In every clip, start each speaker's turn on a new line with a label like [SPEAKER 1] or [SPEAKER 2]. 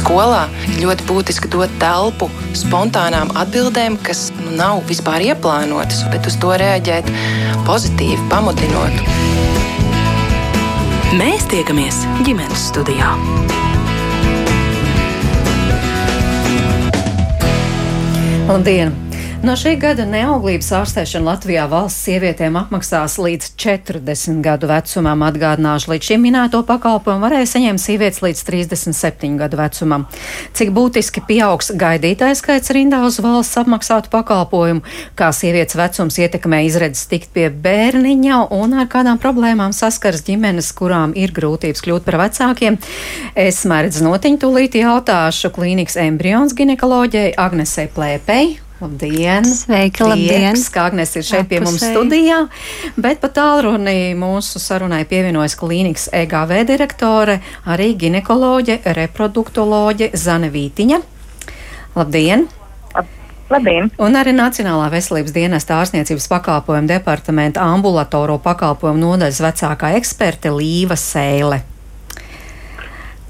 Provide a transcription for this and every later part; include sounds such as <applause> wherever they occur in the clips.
[SPEAKER 1] skolā ir ļoti būtiski dot telpu spontānām atbildēm, kas nu, nav vispār ieplānotas, bet uz to reaģēt pozitīvi, pamudinot.
[SPEAKER 2] Mēs tiekamies ģimenes studijā.
[SPEAKER 3] Labdien! No šī gada neauglības ārstēšana Latvijā valsts sievietēm apmaksās līdz 40 gadu vecumam. Atgādināšu, līdz šim minēto pakalpojumu varēja saņemt sievietes līdz 37 gadu vecumam. Cik būtiski pieaugs gaidītājs skaits rindā uz valsts apmaksātu pakalpojumu, kā sievietes vecums ietekmē izredzes tikt pie bērniņa un ar kādām problēmām saskars ģimenes, kurām ir grūtības kļūt par vecākiem. Es mēredzu notiņu tūlīt jautāšu klīnikas embrions ginekoloģijai Agnesei Plēpei. Labdien!
[SPEAKER 4] Sveika, labdien!
[SPEAKER 3] Prieks, kā Agnes ir šeit Apusē. pie mums studijā, bet pat tālrunī mūsu sarunai pievienojas klīnikas EGV direktore, arī ginekoloģe, reproduktoloģe Zane Vītiņa. Labdien!
[SPEAKER 5] Labdien!
[SPEAKER 3] Un arī Nacionālā veselības dienesta ārstniecības pakalpojumu departamenta ambulatoro pakalpojumu nodaļas vecākā eksperte Līva Sēle.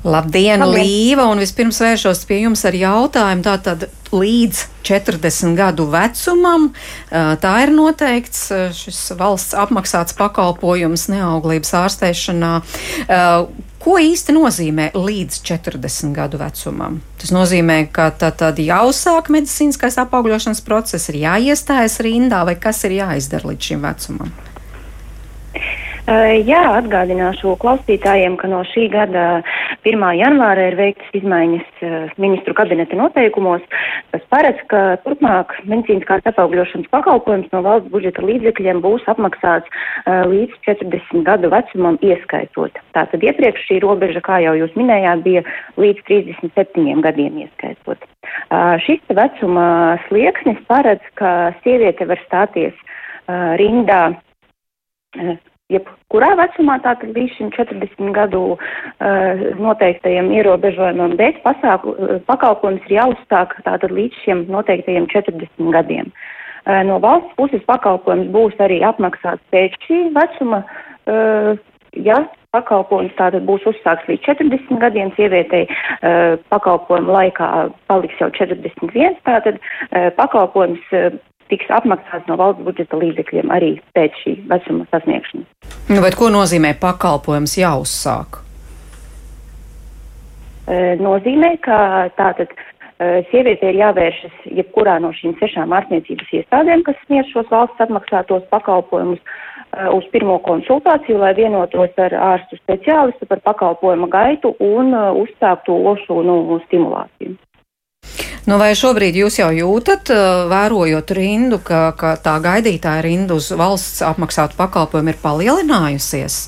[SPEAKER 3] Labdien, Labdien, Līva! Un vispirms vēršos pie jums ar jautājumu. Tātad līdz 40 gadu vecumam tā ir noteikts šis valsts apmaksāts pakalpojums neauglības ārstēšanā. Ko īsti nozīmē līdz 40 gadu vecumam? Tas nozīmē, ka tad, tad jāuzsāk medicīniskais apaugļošanas process, ir jāiestājas rindā, vai kas ir jāizdara līdz šim vecumam?
[SPEAKER 5] Uh, jā, atgādināšu klausītājiem, ka no šī gada 1. janvāra ir veiktas izmaiņas uh, ministru kabineta noteikumos, kas paredz, ka turpmāk medicīniskās apaugļošanas pakalpojums no valsts budžeta līdzekļiem būs apmaksāts uh, līdz 40 gadu vecumam ieskaitot. Tātad iepriekš šī robeža, kā jau jūs minējāt, bija līdz 37 gadiem ieskaitot. Šis vecuma slieksnis paredz, ka sieviete var stāties rindā jebkurā vecumā, tātad līdz šim 40 gadu uh, noteiktajiem ierobežojumam, bet pasāku, uh, pakalpojums ir jāuzsāk tātad līdz šiem noteiktajiem 40 gadiem. Uh, no valsts puses pakalpojums būs arī apmaksāts pēc šī vecuma, uh, ja pakalpojums tātad būs uzsāks līdz 40 gadiem, sievietei uh, pakalpojuma laikā paliks jau 41, tātad uh, pakalpojums uh, tiks apmaksāts no valsts budžeta līdzekļiem arī pēc šī vecuma sasniegšanas.
[SPEAKER 3] Nu, bet ko nozīmē pakalpojums jāuzsāk?
[SPEAKER 5] E, nozīmē, ka tātad e, sieviete ir jāvēršas jebkurā no šīm sešām ārstniecības iestādēm, kas sniedz šos valsts atmaksātos pakalpojumus, e, uz pirmo konsultāciju, lai vienotos ar ārstu speciālistu par pakalpojuma gaitu un uzsāktu lošu nu, stimulāciju.
[SPEAKER 3] Nu, vai šobrīd jūs jau jūtat, vērojot rindu, ka, ka tā gaidītāja rinda uz valsts apmaksātu pakalpojumu ir palielinājusies?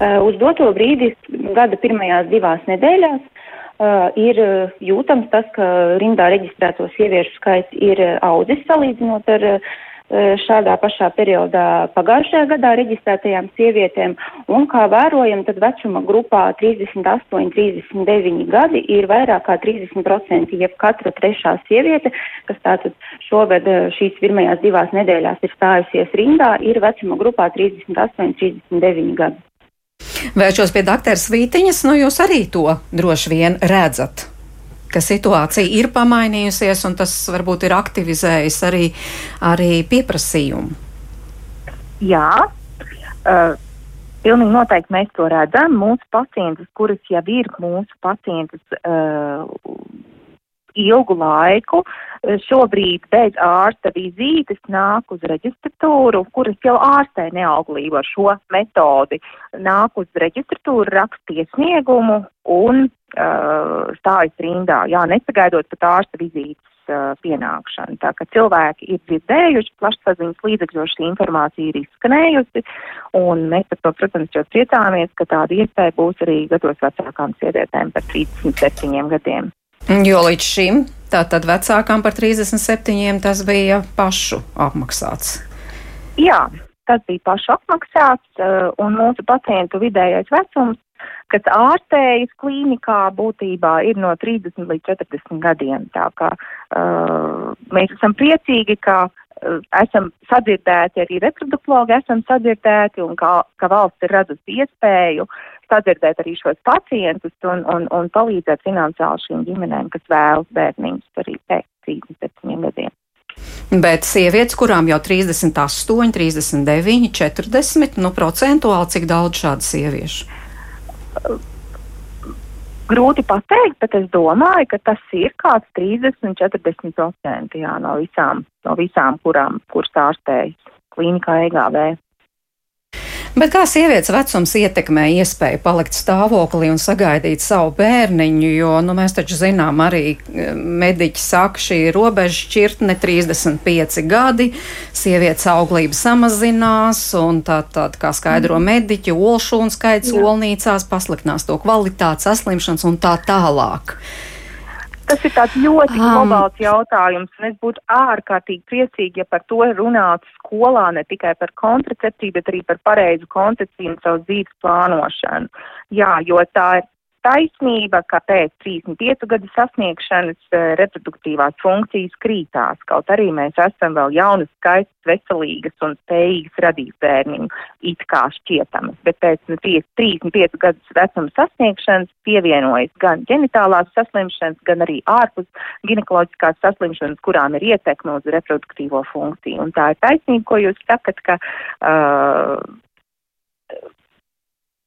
[SPEAKER 5] Uz doto brīdi gada pirmajās divās nedēļās uh, ir jūtams tas, ka rindā reģistrēto sieviešu skaits ir audzis salīdzinot ar uh, Eh, šādā pašā periodā pagājušajā gadā reģistrētajām sievietēm, un kā vērojam, tad vecuma grupā 38, 39 gadi ir vairāk kā 30%, jeb katra trešā sieviete, kas tātad šogad eh, šīs pirmajās divās nedēļās ir stājusies rindā, ir vecuma grupā 38, 39 gadi.
[SPEAKER 3] Vēršos pie doktora Svītiņas, nu jūs arī to droši vien redzat ka situācija ir pamainījusies, un tas varbūt ir aktivizējis arī, arī pieprasījumu.
[SPEAKER 4] Jā, uh, pilnīgi noteikti mēs to redzam. Mūsu pacientus, kuras jau ir mūsu pacientus uh, ilgu laiku, šobrīd bez ārsta vizītes nāk uz reģistratūru, kuras jau ārstē neauglību ar šo metodi. Nāk uz reģistratūru, raksta iesniegumu un uh, stājas rindā, jā, nesagaidot pat ārsta vizītes uh, pienākšanu. Tā ka cilvēki ir dzirdējuši, plašsaziņas līdzekļos šī informācija ir izskanējusi, un mēs par to, protams, jau priecāmies, ka tāda iespēja būs arī gados vecākām sievietēm par 37 gadiem.
[SPEAKER 3] Jo līdz šim tātad vecākām par 37 tas bija pašu apmaksāts.
[SPEAKER 4] Jā, tas bija pašu apmaksāts, uh, un mūsu pacientu vidējais vecums kas ārstējas klīnikā, būtībā ir no 30 līdz 40 gadiem. Tā kā uh, mēs esam priecīgi, ka esam sadzirdēti, arī reproduktologi esam sadzirdēti, un kā, ka valsts ir radusi iespēju sadzirdēt arī šos pacientus un, un, un palīdzēt finansiāli šīm ģimenēm, kas vēlas bērniņus arī pēc 37 gadiem.
[SPEAKER 3] Bet sievietes, kurām jau 38, 39, 40, nu, procentuāli cik daudz šādu sieviešu?
[SPEAKER 4] Grūti pateikt, bet es domāju, ka tas ir kāds 30-40% no visām, no visām, kurām, kuras ārstējas klīnikā EGV.
[SPEAKER 3] Bet kā sievietes vecums ietekmē iespēju palikt stāvoklī un sagaidīt savu bērniņu, jo nu, mēs taču zinām, arī eh, mediķi saka, šī robeža šķirtne 35 gadi, sievietes auglība samazinās un tā, tā kā skaidro mm. mediķi, olšūnu skaits Jā. olnīcās pasliktinās to kvalitāti, saslimšanas un tā tālāk.
[SPEAKER 4] Tas ir tāds ļoti um, globāls jautājums, un es būtu ārkārtīgi priecīgi, ja par to runātu skolā, ne tikai par kontracepciju, bet arī par pareizu koncepciju un savu dzīves plānošanu. Jā, jo tā ir taisnība, ka pēc 35 gadu sasniegšanas uh, reproduktīvās funkcijas krītās, kaut arī mēs esam vēl jaunas, skaistas, veselīgas un spējīgas radīt bērniņu, it kā šķietamas, bet pēc nu, 35 gadus vecuma sasniegšanas pievienojas gan ģenitālās saslimšanas, gan arī ārpus ginekoloģiskās saslimšanas, kurām ir ietekme uz reproduktīvo funkciju. Un tā ir taisnība, ko jūs sakat, ka uh,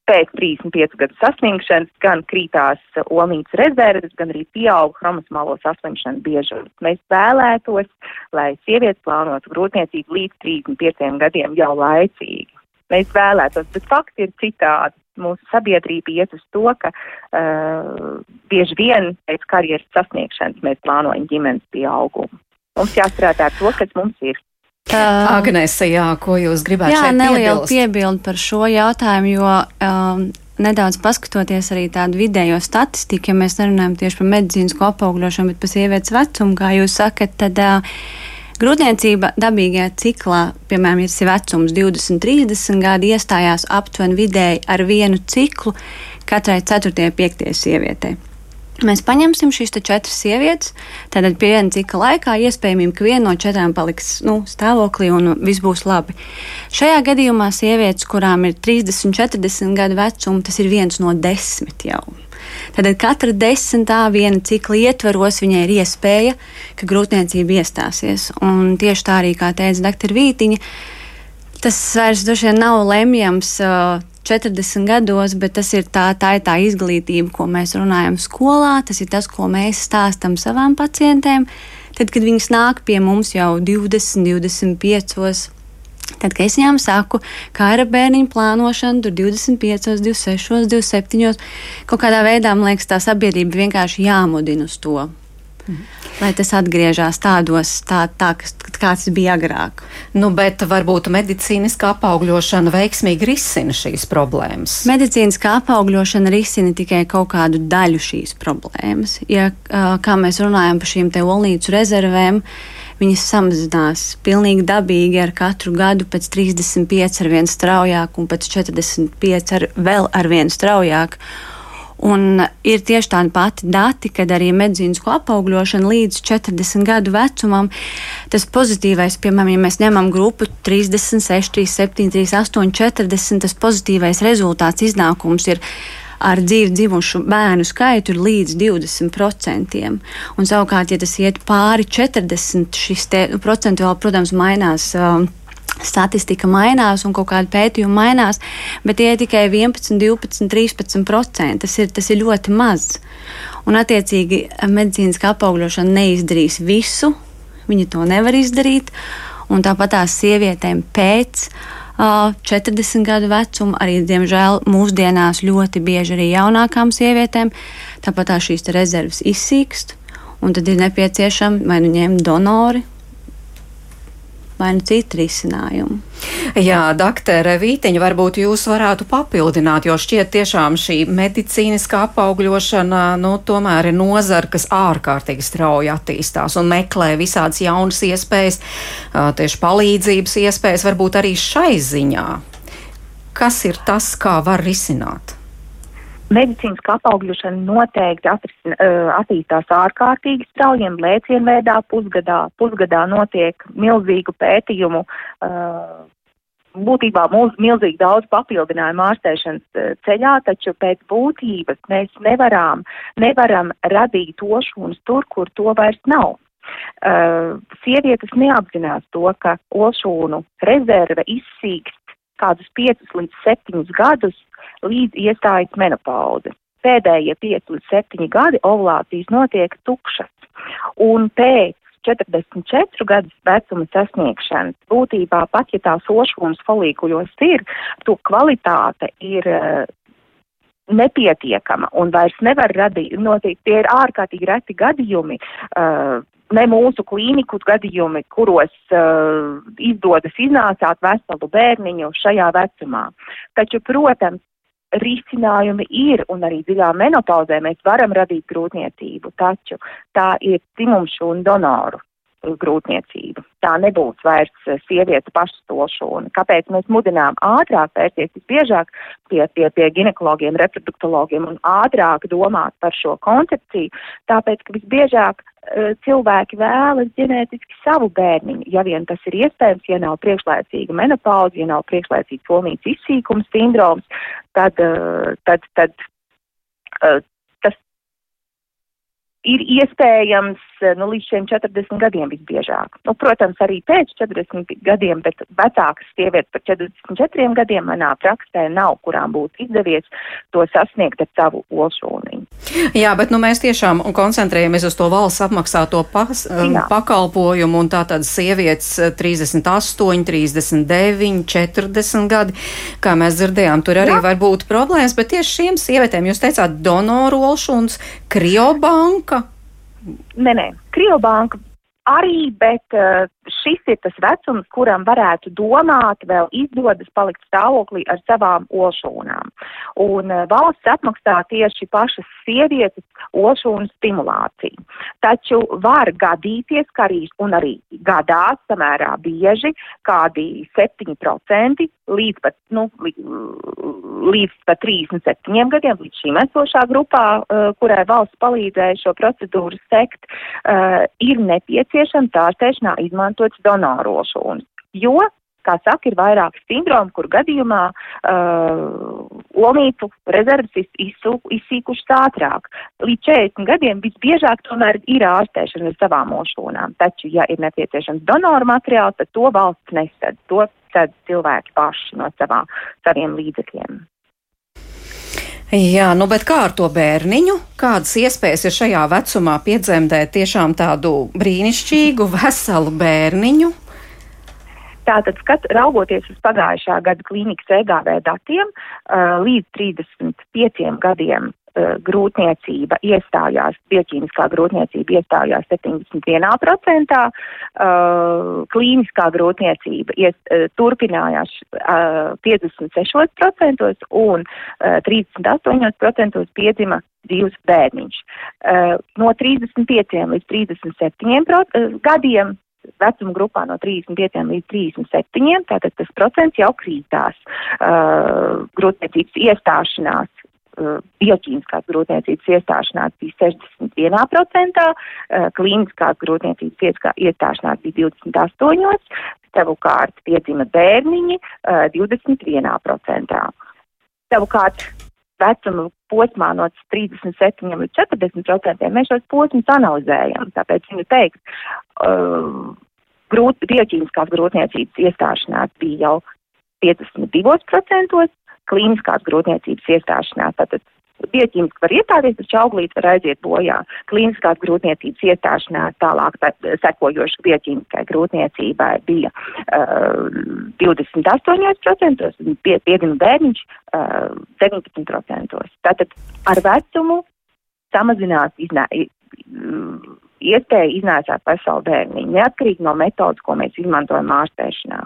[SPEAKER 4] pēc 35 gadu saslimšanas gan krītās olnītas rezerves, gan arī pieauga chromosomālo saslimšanu biežums. Mēs vēlētos, lai sievietes plānotu grūtniecību līdz 35 gadiem jau laicīgi. Mēs vēlētos, bet fakti ir citādi. Mūsu sabiedrība iet uz to, ka uh, bieži vien pēc karjeras sasniegšanas mēs plānojam ģimenes pieaugumu. Mums jāstrādā ar to, kas mums ir.
[SPEAKER 3] Uh, Agnese, jā, ko jūs gribētu
[SPEAKER 6] jā,
[SPEAKER 3] šeit
[SPEAKER 6] neliela piebilda par šo jautājumu, jo um, nedaudz paskatoties arī tādu vidējo statistiku, ja mēs nerunājam tieši par medicīnisko apaugļošanu, bet par sievietes vecumu, kā jūs sakat, tad uh, grūtniecība dabīgajā ciklā, piemēram, ja ir vecums 20, 30 gadi, iestājās aptuveni vidēji ar vienu ciklu katrai 4. 5. sievietei. Mēs paņemsim šīs četras sievietes, tad viena cikla laikā iespējamība, ka viena no četrām paliks nu, stāvoklī un viss būs labi. Šajā gadījumā sievietes, kurām ir 30, 40 gadu vecuma, tas ir viens no desmit jau. Tad katra desmitā viena cikla ietvaros viņai ir iespēja, ka grūtniecība iestāsies. Un tieši tā arī, kā teica Dr. Vītiņa, tas vairs droši vien nav lemjams. Uh, 40 gados, bet tas ir tā, tā ir tā izglītība, ko mēs runājam skolā, tas ir tas, ko mēs stāstam savām pacientēm. Tad, kad viņas nāk pie mums jau 20, 25. Tad, kad es viņām saku, kā ir bērniņu plānošana, tur 25, 26, 27, kaut kādā veidā man liekas, tā sabiedrība vienkārši jāmudina uz to. Mhm lai tas atgriežas tādos, tā, tā, kāds bija agrāk.
[SPEAKER 3] Nu, bet varbūt medicīniskā apaugļošana veiksmīgi risina šīs problēmas.
[SPEAKER 6] Medicīniskā apaugļošana risina tikai kaut kādu daļu šīs problēmas. Ja, kā mēs runājam par šīm te olnīcu rezervēm, viņas samazinās pilnīgi dabīgi ar katru gadu pēc 35 ar vien straujāk un pēc 45 ar vēl ar vien straujāk. Un ir tieši tādi pati dati, kad arī medicīnisko apaugļošanu līdz 40 gadu vecumam, tas pozitīvais, piemēram, ja mēs ņemam grupu 36, 37, 38, 40, tas pozitīvais rezultāts iznākums ir ar dzīvi dzimušu bērnu skaitu ir līdz 20%. Un savukārt, ja tas iet pāri 40, šis te, procentuāli, protams, mainās. Uh, statistika mainās un kaut kāda pētījuma mainās, bet tie ir tikai 11, 12, 13%. Tas ir, tas ir ļoti maz. Un, attiecīgi, medicīniskā apaugļošana neizdarīs visu, viņa to nevar izdarīt. Un tāpat tās sievietēm pēc uh, 40 gadu vecuma, arī, diemžēl, mūsdienās ļoti bieži arī jaunākām sievietēm, tāpat tā šīs rezerves izsīkst. Un tad ir nepieciešami vai nu ņemt donori, vai nu citu risinājumu.
[SPEAKER 3] Jā, doktere Vītiņa, varbūt jūs varētu papildināt, jo šķiet tiešām šī medicīniskā apaugļošana, nu, tomēr ir nozara, kas ārkārtīgi strauji attīstās un meklē visādas jaunas iespējas, tieši palīdzības iespējas, varbūt arī šai ziņā. Kas ir tas, kā var risināt?
[SPEAKER 4] Medicīniskā apaugļošana noteikti atrisina, attīstās ārkārtīgi straujiem lēcienveidā pusgadā. Pusgadā notiek milzīgu pētījumu, būtībā mūs, milzīgi daudz papildinājumu ārstēšanas ceļā, taču pēc būtības mēs nevaram, nevaram radīt ošūnas tur, kur to vairs nav. Uh, sievietes neapzinās to, ka ošūnu rezerve izsīkst kādus 5 līdz 7 gadus līdz iestājas menopauze. Pēdējie 5 līdz 7 gadi ovulācijas notiek tukšas, un pēc 44 gadus vecuma sasniegšanas būtībā pat, ja tās ošūnas folīkuļos ir, to kvalitāte ir uh, nepietiekama un vairs nevar radīt, notiek, tie ir ārkārtīgi reti gadījumi, uh, ne mūsu klīniku gadījumi, kuros uh, izdodas iznācāt veselu bērniņu šajā vecumā. Taču, protams, risinājumi ir, un arī dziļā menopauzē mēs varam radīt grūtniecību, taču tā ir dzimumšu un donoru grūtniecība. Tā nebūs vairs sievietes pašstolšana. Kāpēc mēs mudinām ātrāk vērsties visbiežāk pie, pie, pie ginekologiem, reproduktologiem un ātrāk domāt par šo koncepciju? Tāpēc, ka visbiežāk Eh, cilvēki vēlas ģenētiski savu bērniņu, ja vien tas ir iespējams, ja nav priekšlaicīga menopauze, ja nav priekšlaicīga polnīca izsīkums sindroms, tad, eh, tad, tad eh, ir iespējams eh, nu, līdz šiem 40 gadiem visbiežāk. Nu, protams, arī pēc 40 gadiem, bet vecākas sievietes par 44 gadiem manā praksē nav, kurām būtu izdevies to sasniegt ar savu olšūniņu.
[SPEAKER 3] Jā, bet nu, mēs tiešām koncentrējamies uz to valsts apmaksāto pas, um, Jā. pakalpojumu, un tā tad sievietes 38, 39, 40 gadi, kā mēs dzirdējām, tur arī Jā. var būt problēmas, bet tieši šiem sievietēm jūs teicāt donoru olšuns, kriobanka,
[SPEAKER 4] Nē, nē, Krievbanka arī, bet uh, šis ir tas vecums, kuram varētu domāt, vēl izdodas palikt stāvoklī ar savām olšūnām. Un uh, valsts atmaksā tieši pašas sievietes olšūnu stimulāciju. Taču var gadīties, ka arī, un arī gadās samērā bieži, kādi 7% līdz pat, nu, līdz pat 37 gadiem, līdz šīm esošā grupā, uh, kurai valsts palīdzēja šo procedūru sekt, uh, ir nepieciešams ārstēšanā izmantots donorošūnas. Jo kā saka, ir vairāki sindromi, kur gadījumā uh, olītu rezerves izsīkušas ātrāk. Līdz 40 gadiem visbiežāk tomēr ir ārstēšana ar savām ošūnām. Taču, ja ir nepieciešams donoru materiāls, tad to valsts nesad. To tad cilvēki paši no savā, saviem līdzekļiem.
[SPEAKER 3] Jā, nu bet kā ar to bērniņu? Kādas iespējas ir šajā vecumā piedzemdēt tiešām tādu brīnišķīgu, veselu bērniņu?
[SPEAKER 4] Tātad, skat, raugoties uz pagājušā gada klīnikas EGV datiem, līdz 35 gadiem uh, grūtniecība iestājās, bioķīmiskā grūtniecība iestājās 71%, uh, klīniskā grūtniecība iest, uh, turpinājās uh, 56% un uh, 38% piedzima dzīves bērniņš. Uh, no 35 līdz 37 uh, gadiem vecuma grupā no 35 līdz 37, tātad tas procents jau krītās. Uh, grūtniecības iestāšanās bioķīmiskās grūtniecības iestāšanās bija 61%, uh, klīniskās grūtniecības iestāšanās bija 28%, savukārt piedzima bērniņi uh, 21%. Savukārt vecuma posmā no 37 līdz 40% mēs šos posmus analizējam. Tāpēc viņu teikt, uh, grūt, bioķīmiskās grūtniecības iestāšanās bija jau 52%, klīniskās grūtniecības iestāšanās, tātad bioķīmiski var iestāties, taču auglīte var aiziet bojā. Klīniskās grūtniecības iestāšanās tālāk sekojoši bioķīmiskai grūtniecībai bija uh, 28%, un pie, piedzima bērniņš uh, 19%. Tātad ar vecumu samazinās iznā, iespēja iznēsāt veselu bērniņu, neatkarīgi no metodas, ko mēs izmantojam ārstēšanā.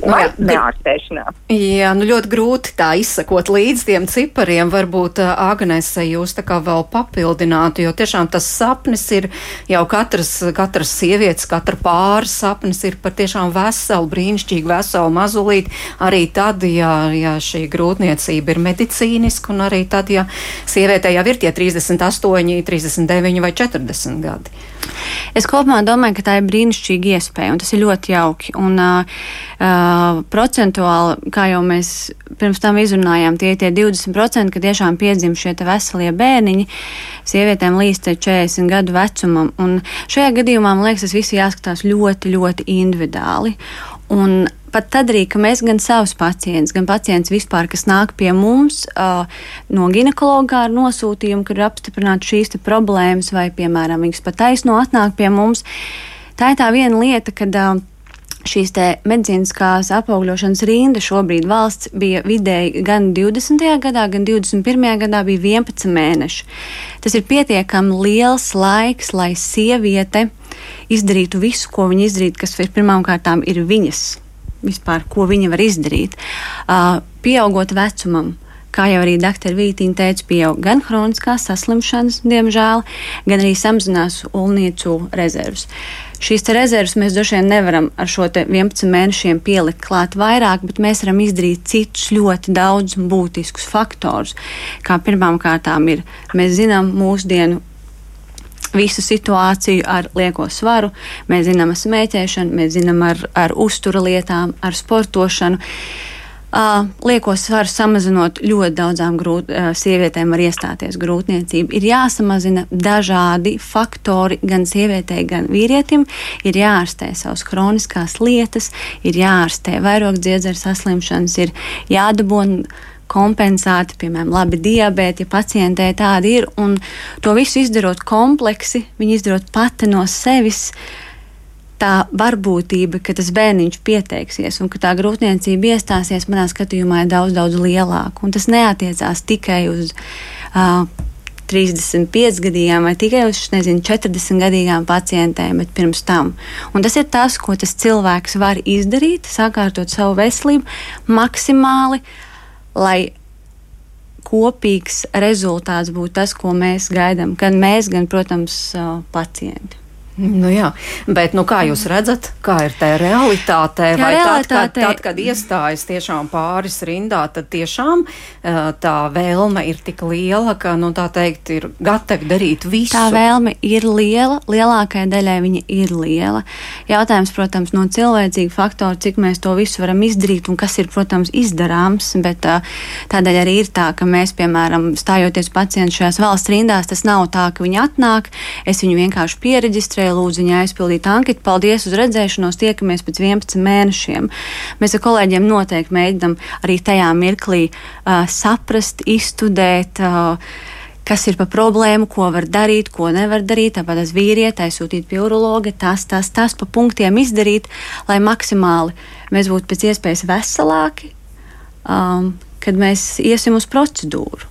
[SPEAKER 4] Nu, jā, neārstēšanā.
[SPEAKER 3] Jā, nu ļoti grūti tā izsakot līdz tiem cipariem. Varbūt Agnese jūs tā kā vēl papildinātu, jo tiešām tas sapnis ir jau katras, katras sievietes, katra pāris sapnis ir par tiešām veselu, brīnišķīgu veselu mazulīti. Arī tad, ja, ja šī grūtniecība ir medicīniska un arī tad, ja sievietē jau ir tie 38, 39 vai 40 gadi.
[SPEAKER 6] Es kopumā domāju, ka tā ir brīnišķīga iespēja, un tas ir ļoti jauki. Un, uh, uh, procentuāli, kā jau mēs pirms tam izrunājām, tie ir tie 20%, ka tiešām piedzim šie veselie bērniņi sievietēm līdz 40 gadu vecumam. Un šajā gadījumā, man liekas, tas viss jāskatās ļoti, ļoti individuāli. Un pat tad arī, ka mēs gan savus pacientus, gan pacientus vispār, kas nāk pie mums uh, no ginekologa ar nosūtījumu, kur ir apstiprināts šīs problēmas, vai, piemēram, viņas pat taisno atnāk pie mums, tā ir tā viena lieta, kad uh, šīs medicīniskās apaugļošanas rinda šobrīd valsts bija vidēji gan 20. gadā, gan 21. gadā bija 11 mēneši. Tas ir pietiekami liels laiks, lai sieviete izdarītu visu, ko viņa izdarīt, kas pirmām kārtām ir viņas vispār, ko viņa var izdarīt. Uh, pieaugot vecumam, kā jau arī dr. Vītīna teica, pieaug gan hroniskās saslimšanas, diemžēl, gan arī samazinās ulniecu rezervus. Šīs rezerves mēs droši vien nevaram ar šo 11 mēnešiem pielikt klāt vairāk, bet mēs varam izdarīt citus ļoti daudz būtiskus faktorus. Kā pirmām kārtām ir, mēs zinām mūsdienu visu situāciju ar lieko svaru, mēs zinām ar smēķēšanu, mēs zinām ar, ar uztura lietām, ar sportošanu. Uh, lieko svaru samazinot ļoti daudzām grūt, uh, sievietēm var iestāties grūtniecība. Ir jāsamazina dažādi faktori gan sievietei, gan vīrietim. Ir jāārstē savas kroniskās lietas, ir jāārstē vairogdziedzera saslimšanas, ir jādabūna kompensēti, piemēram, labi diabēti, ja pacientē tādi ir. Un to visu izdarot kompleksi, viņi izdarot pati no sevis. Tā varbūtība, ka tas bērniņš pieteiksies un ka tā grūtniecība iestāsies, manā skatījumā, ir daudz, daudz lielāka. Un tas neatiecās tikai uz uh, 35 gadiem vai tikai uz nezinu, 40 gadīgām pacientēm, bet pirms tam. Un tas ir tas, ko tas cilvēks var izdarīt, sakārtot savu veselību maksimāli lai kopīgs rezultāts būtu tas, ko mēs gaidām. Gan mēs, gan, protams, pacienti.
[SPEAKER 3] Nu jā, bet nu, kā jūs redzat, kā ir tā realitāte? Vai realitāte... Tad, kad, tad, kad iestājas tiešām pāris rindā, tad tiešām tā vēlme ir tik liela, ka, nu, tā teikt, ir gatavi darīt visu?
[SPEAKER 6] Tā vēlme ir liela, lielākajai daļai viņa ir liela. Jautājums, protams, no cilvēcīga faktora, cik mēs to visu varam izdarīt un kas ir, protams, izdarāms, bet tādēļ arī ir tā, ka mēs, piemēram, stājoties pacientu šajās valsts rindās, tas nav tā, ka viņi atnāk, es viņu vienkārši pieregistrēju lūdzu viņai aizpildīt anketu. Paldies uz redzēšanos, tiekamies pēc 11 mēnešiem. Mēs ar kolēģiem noteikti mēģinam arī tajā mirklī uh, saprast, izstudēt. Uh, kas ir pa problēmu, ko var darīt, ko nevar darīt. Tāpat tas vīrietis aizsūtīt pie urologa, tas, tas, tas pa punktiem izdarīt, lai maksimāli mēs būtu pēc iespējas veselāki, um, kad mēs iesim uz procedūru.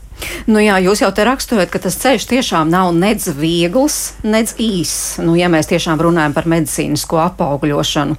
[SPEAKER 3] Nu, jā, jūs jau te raksturojat, ka tas ceļš tiešām nav nedz viegls, nedz īss. Nu, ja mēs tiešām runājam par medicīnisko apaugļošanu,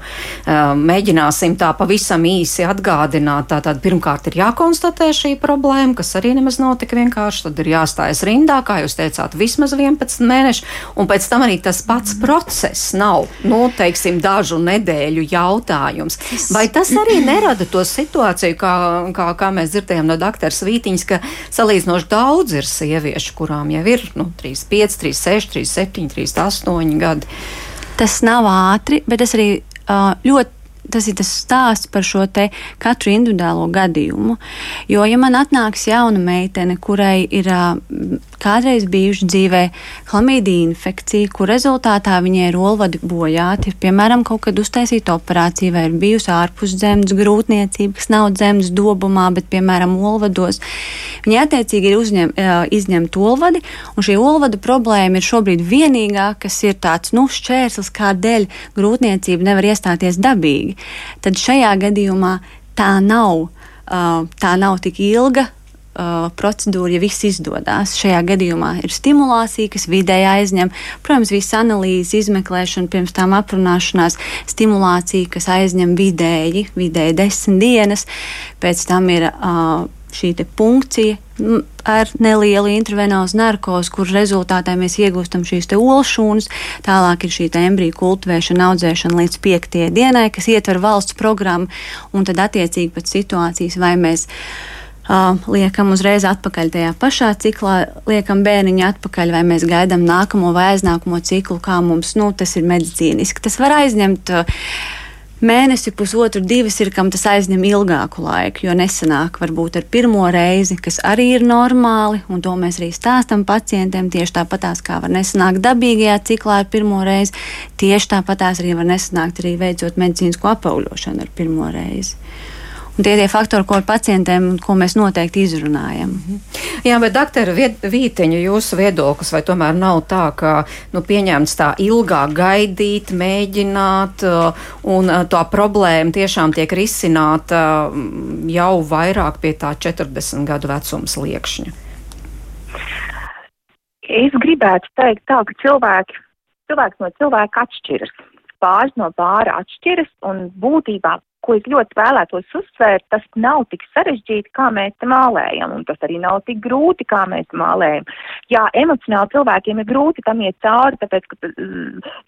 [SPEAKER 3] mēģināsim tā pavisam īsi atgādināt. Tātad pirmkārt ir jākonstatē šī problēma, kas arī nemaz nav tik vienkārši. Tad ir jāstājas rindā, kā jūs teicāt, vismaz 11 mēneši, un pēc tam arī tas pats process nav, nu, teiksim, dažu nedēļu jautājums. Vai tas arī nerada to situāciju, kā, kā, kā mēs dzirdējām no doktora Svītiņas, ka salīdzinot salīdzinoši daudz ir sieviešu, kurām jau ir nu, 35, 36, 37, 38 gadi.
[SPEAKER 6] Tas nav ātri, bet tas arī uh, ļoti tas ir tas stāsts par šo katru individuālo gadījumu. Jo, ja man atnāks jauna meitene, kurai ir kādreiz bijuši dzīvē chlamīdija infekcija, kur rezultātā viņai ir olvadi bojāti, piemēram, kaut kad uztaisīta operācija vai ir bijusi ārpus zemes grūtniecība, kas nav zemes dobumā, bet, piemēram, olvados. Viņa attiecīgi ir uzņem, izņemta olvadi, un šī olvadu problēma ir šobrīd vienīgā, kas ir tāds nu, šķērslis, kādēļ grūtniecība nevar iestāties dabīgi. Tad šajā gadījumā tā nav, tā nav tik ilga uh, procedūra, ja viss izdodas. Šajā gadījumā ir stimulācija, kas vidēji aizņem, protams, visas analīzes, izmeklēšana, pirms tam aprunāšanās, stimulācija, kas aizņem vidēji, vidēji desmit dienas, pēc tam ir uh, šī punkcija ar nelielu intravenozu narkozi, kur rezultātā mēs iegūstam šīs olšūnas. Tālāk ir šī embriju kultivēšana, audzēšana līdz piektajai dienai, kas ietver valsts programmu, un tad attiecīgi pēc situācijas vai mēs. Uh, liekam uzreiz atpakaļ tajā pašā ciklā, liekam bērniņu atpakaļ, vai mēs gaidām nākamo vai aiznākamo ciklu, kā mums nu, tas ir medicīniski. Tas var aizņemt Mēnesi, pusotru, divas ir, kam tas aizņem ilgāku laiku, jo nesanāk varbūt ar pirmo reizi, kas arī ir normāli, un to mēs arī stāstam pacientiem. Tieši tāpatās kā var nesanākt dabīgajā ciklā ar pirmo reizi, tieši tāpatās arī var nesanākt arī veicot medicīnisko apaugļošanu ar pirmo reizi. Un tie ir tie faktori, ko ar pacientiem, ko mēs noteikti izrunājam. Mhm.
[SPEAKER 3] Jā, bet doktora Vīteņa, jūsu viedoklis, vai tomēr nav tā, ka nu, pieņemts tā ilgāk gaidīt, mēģināt, uh, un uh, tā problēma tiešām tiek risināta mm, jau vairāk pie tā 40 gadu vecuma sliekšņa?
[SPEAKER 4] Es gribētu teikt tā, ka cilvēki, cilvēks no cilvēka atšķiras pāris no pāra atšķiras un būtībā ko es ļoti vēlētos uzsvērt, tas nav tik sarežģīti, kā mēs te mālējam, un tas arī nav tik grūti, kā mēs mālējam. Jā, emocionāli cilvēkiem ir grūti tam iet cauri, tāpēc, ka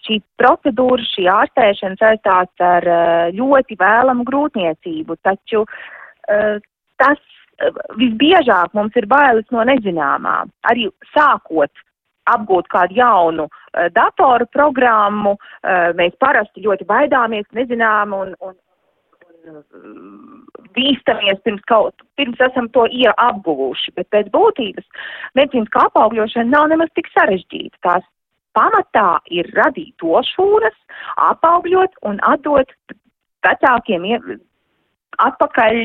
[SPEAKER 4] šī procedūra, šī ārstēšana saistās ar ļoti vēlamu grūtniecību, taču tas visbiežāk mums ir bailes no nezināmā. Arī sākot apgūt kādu jaunu uh, datoru programmu, uh, mēs parasti ļoti baidāmies, nezinām un, un, bīstamies pirms kaut, pirms esam to apguvuši, bet pēc būtības medicīniskā apaugļošana nav nemaz tik sarežģīta. Tās pamatā ir radīt tošūras, apaugļot un atdot vecākiem atpakaļ,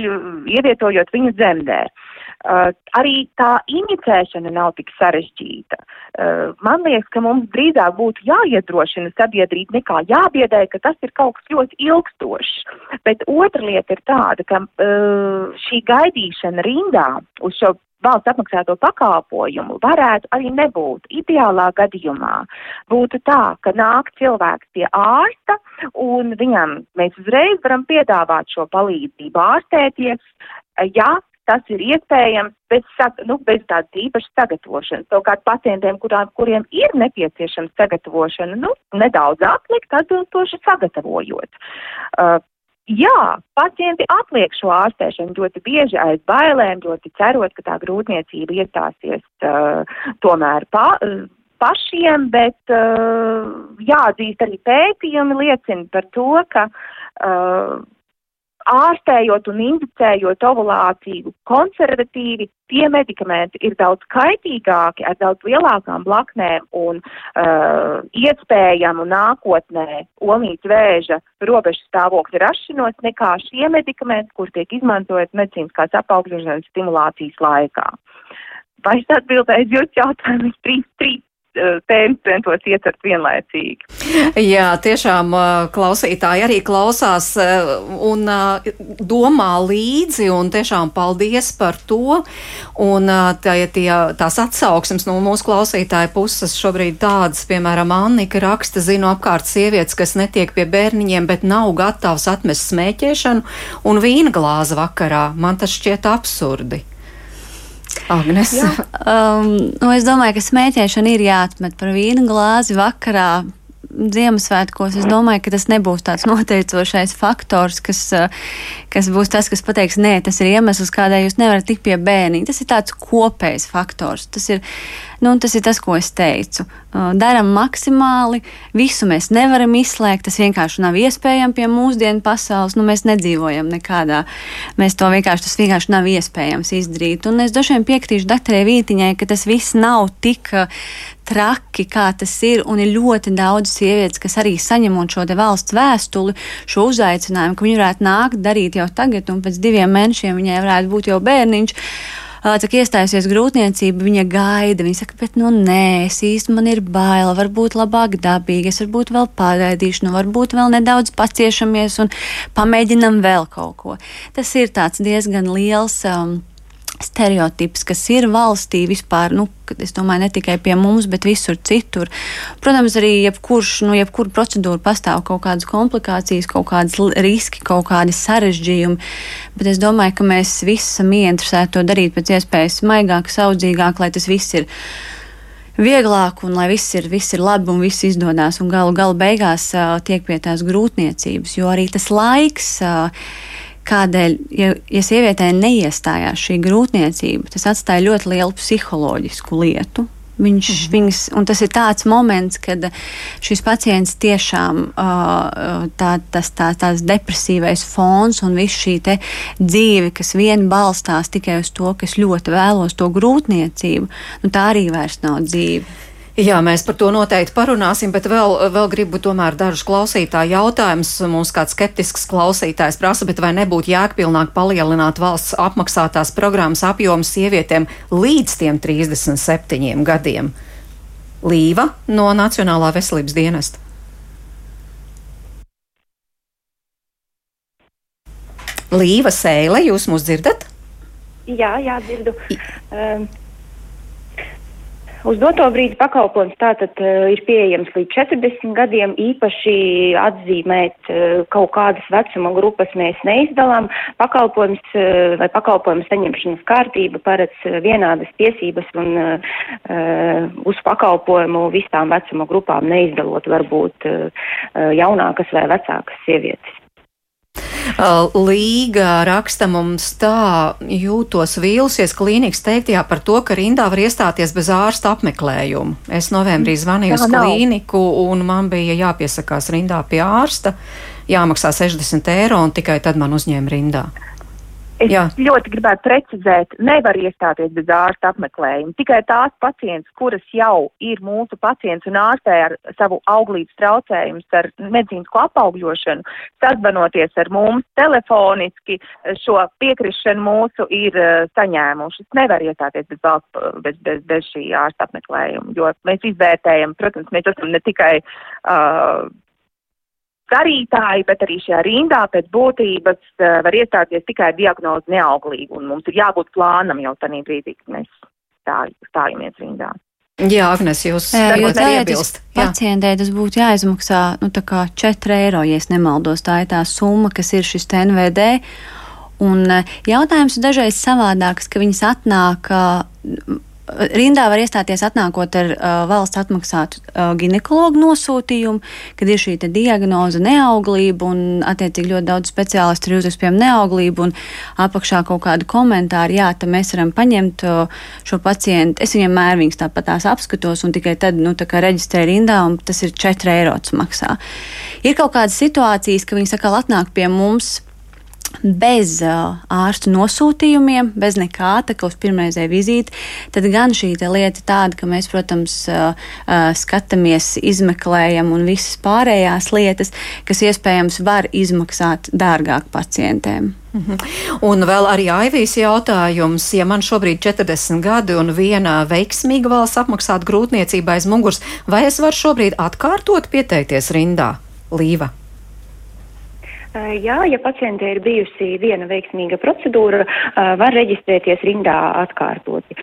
[SPEAKER 4] ievietojot viņu dzemdē. Uh, arī tā inicēšana nav tik sarežģīta. Uh, man liekas, ka mums drīzāk būtu jāiedrošina sabiedrība nekā jābiedē, ka tas ir kaut kas ļoti ilgstošs. Bet otra lieta ir tāda, ka uh, šī gaidīšana rindā uz šo valsts apmaksāto pakalpojumu varētu arī nebūt. Ideālā gadījumā būtu tā, ka nāk cilvēks pie ārsta un viņam mēs uzreiz varam piedāvāt šo palīdzību ārstēties, ja tas ir iespējams bez, nu, bez tādas īpašas sagatavošanas. Savukārt pacientiem, kurām, kuriem ir nepieciešama sagatavošana, nu, nedaudz atlikt, atbilstoši sagatavojot. Uh, Jā, pacienti atliek šo ārstēšanu ļoti bieži aiz bailēm, ļoti cerot, ka tā grūtniecība iestāsies uh, tomēr pa, uh, pašiem, bet uh, jāatzīst arī pētījumi liecina par to, ka uh, ārstējot un indicējot ovulāciju konservatīvi, tie medikamenti ir daudz kaitīgāki, ar daudz lielākām blaknēm un uh, iespējamu nākotnē olīņas vēža robežu stāvokļa rašanos nekā šie medikamenti, kur tiek izmantojot medicīniskās apaugļošanas stimulācijas laikā. Vai es atbildēju uz jūsu jautājumu? Trīs, trīs Eh, tēmas centos ietvert vienlaicīgi.
[SPEAKER 3] Jā, tiešām eh, klausītāji arī klausās eh, un domā līdzi, un tiešām paldies par to. Un tā, tie, tās atsauksmes no mūsu klausītāja puses šobrīd tādas, piemēram, Annika raksta, zinu apkārt sievietes, kas netiek pie bērniņiem, bet nav gatavs atmest smēķēšanu un vīna glāzi vakarā. Man tas šķiet absurdi.
[SPEAKER 6] Agnes. um, nu, es domāju, ka smēķēšana ir jāatmet par vīna glāzi vakarā. Ziemassvētkos es domāju, ka tas nebūs tāds noteicošais faktors, kas, uh, kas būs tas, kas pateiks, nē, tas ir iemesls, kādēļ jūs nevarat tikt pie bērniņa. Tas ir tāds kopējs faktors. Tas ir, nu, tas ir tas, ko es teicu. Uh, Darām maksimāli, visu mēs nevaram izslēgt. Tas vienkārši nav iespējams pie mūsdienu pasaules. Nu, mēs nedzīvojam nekādā. Mēs to vienkārši, tas vienkārši nav iespējams izdarīt. Un es droši vien piekritīšu doktorai Vītiņai, ka tas viss nav tik uh, traki, kā tas ir. Un ir ļoti daudz sievietes, kas arī saņemot šo valsts vēstuli, šo uzaicinājumu, ka viņi varētu nākt darīt jau tagad, un pēc diviem mēnešiem viņai varētu būt jau bērniņš cik iestājusies grūtniecība, viņa gaida. Viņa saka, bet, nu, nē, es īsti man ir bail, varbūt labāk dabīgi, es varbūt vēl pagaidīšu, nu, varbūt vēl nedaudz paciešamies un pamēģinam vēl kaut ko. Tas ir tāds diezgan liels. Um, stereotips, kas ir valstī vispār, nu, es domāju, ne tikai pie mums, bet visur citur. Protams, arī jebkurš, nu, jebkura procedūra pastāv kaut kādas komplikācijas, kaut kādas riski, kaut kādi sarežģījumi, bet es domāju, ka mēs visi esam ieinteresēti to darīt pēc iespējas maigāk, saudzīgāk, lai tas viss ir vieglāk un lai viss ir, viss ir labi un viss izdodas. Galu galā beigās uh, tiek pie tās grūtniecības, jo arī tas laiks. Uh, kādēļ, ja, ja sievietē neiestājās šī grūtniecība, tas atstāja ļoti lielu psiholoģisku lietu. Viņš, mhm. viņas, tas ir tāds moments, kad šis pacients tiešām tā, tas tā, tāds depresīvais fons un viss šī dzīve, kas vien balstās tikai uz to, ka es ļoti vēlos to grūtniecību, nu, tā arī vairs nav dzīve.
[SPEAKER 3] Jā, mēs par to noteikti parunāsim, bet vēl, vēl gribu tomēr dažus klausītāju jautājumus. Mums kāds skeptisks klausītājs prasa, bet vai nebūtu jēgpilnāk palielināt valsts apmaksātās programmas apjomu sievietēm līdz tiem 37 gadiem? Līva no Nacionālā veselības dienesta. Līva Sēle, jūs mūs dzirdat?
[SPEAKER 5] Jā, jā, dzirdu. Um, Uz doto brīdi pakalpojums tātad uh, ir pieejams līdz 40 gadiem, īpaši atzīmēt uh, kaut kādas vecuma grupas mēs neizdalām. Pakalpojums uh, vai pakalpojumu saņemšanas kārtība paredz vienādas tiesības un uh, uz pakalpojumu visām vecuma grupām neizdalot varbūt uh, jaunākas vai vecākas sievietes.
[SPEAKER 3] Uh, Līga raksta mums tā, jūtos vīlusies klīnikas teiktajā par to, ka rindā var iestāties bez ārsta apmeklējuma. Es novembrī zvanīju uz klīniku un man bija jāpiesakās rindā pie ārsta, jāmaksā 60 eiro un tikai tad man uzņēma rindā.
[SPEAKER 4] Es Jā. ļoti gribētu precizēt, nevar iestāties bez ārsta apmeklējuma. Tikai tās pacients, kuras jau ir mūsu pacients un ārstē ar savu auglības traucējumus, ar medicīnisko apaugļošanu, sazvanoties ar mums telefoniski, šo piekrišanu mūsu ir uh, saņēmuši. Nevar iestāties bez, valsts, bez, bez, bez šī ārsta apmeklējuma, jo mēs izvērtējam, protams, mēs esam ne tikai uh, darītāji, bet arī šajā rindā pēc būtības uh, var iestāties tikai diagnoze neauglīgi, un mums ir jābūt plānam jau tajā brīdī, kad mēs stāj, stājamies rindā.
[SPEAKER 3] Jā, Agnes, jūs
[SPEAKER 6] iebilst. Pacientē tas būtu jāizmaksā nu, 4 eiro, ja nemaldos. Tā ir tā summa, kas ir šis NVD. Un jautājums ir dažreiz savādāks, ka viņas atnāk rindā var iestāties atnākot ar uh, valsts atmaksātu uh, ginekologu nosūtījumu, kad ir šī diagnoze neauglība un attiecīgi ļoti daudz speciālistu ir uzdevusi piemēram neauglību un apakšā kaut kādu komentāru, jā, tad mēs varam paņemt uh, šo pacientu. Es viņam mērvīgs tāpat tās apskatos un tikai tad, nu, tā kā reģistrē rindā un tas ir 4 eiro maksā. Ir kaut kādas situācijas, ka viņi sakā atnāk pie mums bez uh, ārstu nosūtījumiem, bez nekā, tā kā uz pirmreizēju vizīti, tad gan šī lieta tāda, ka mēs, protams, uh, uh, skatāmies, izmeklējam un visas pārējās lietas, kas iespējams var izmaksāt dārgāk pacientiem.
[SPEAKER 3] Mhm. Un vēl arī Aivijas jautājums, ja man šobrīd 40 gadi un viena veiksmīga valsts apmaksāta grūtniecība aiz muguras, vai es varu šobrīd atkārtot pieteikties rindā? Līva.
[SPEAKER 5] Jā, ja pacientē ir bijusi viena veiksmīga procedūra, var reģistrēties rindā atkārtoti.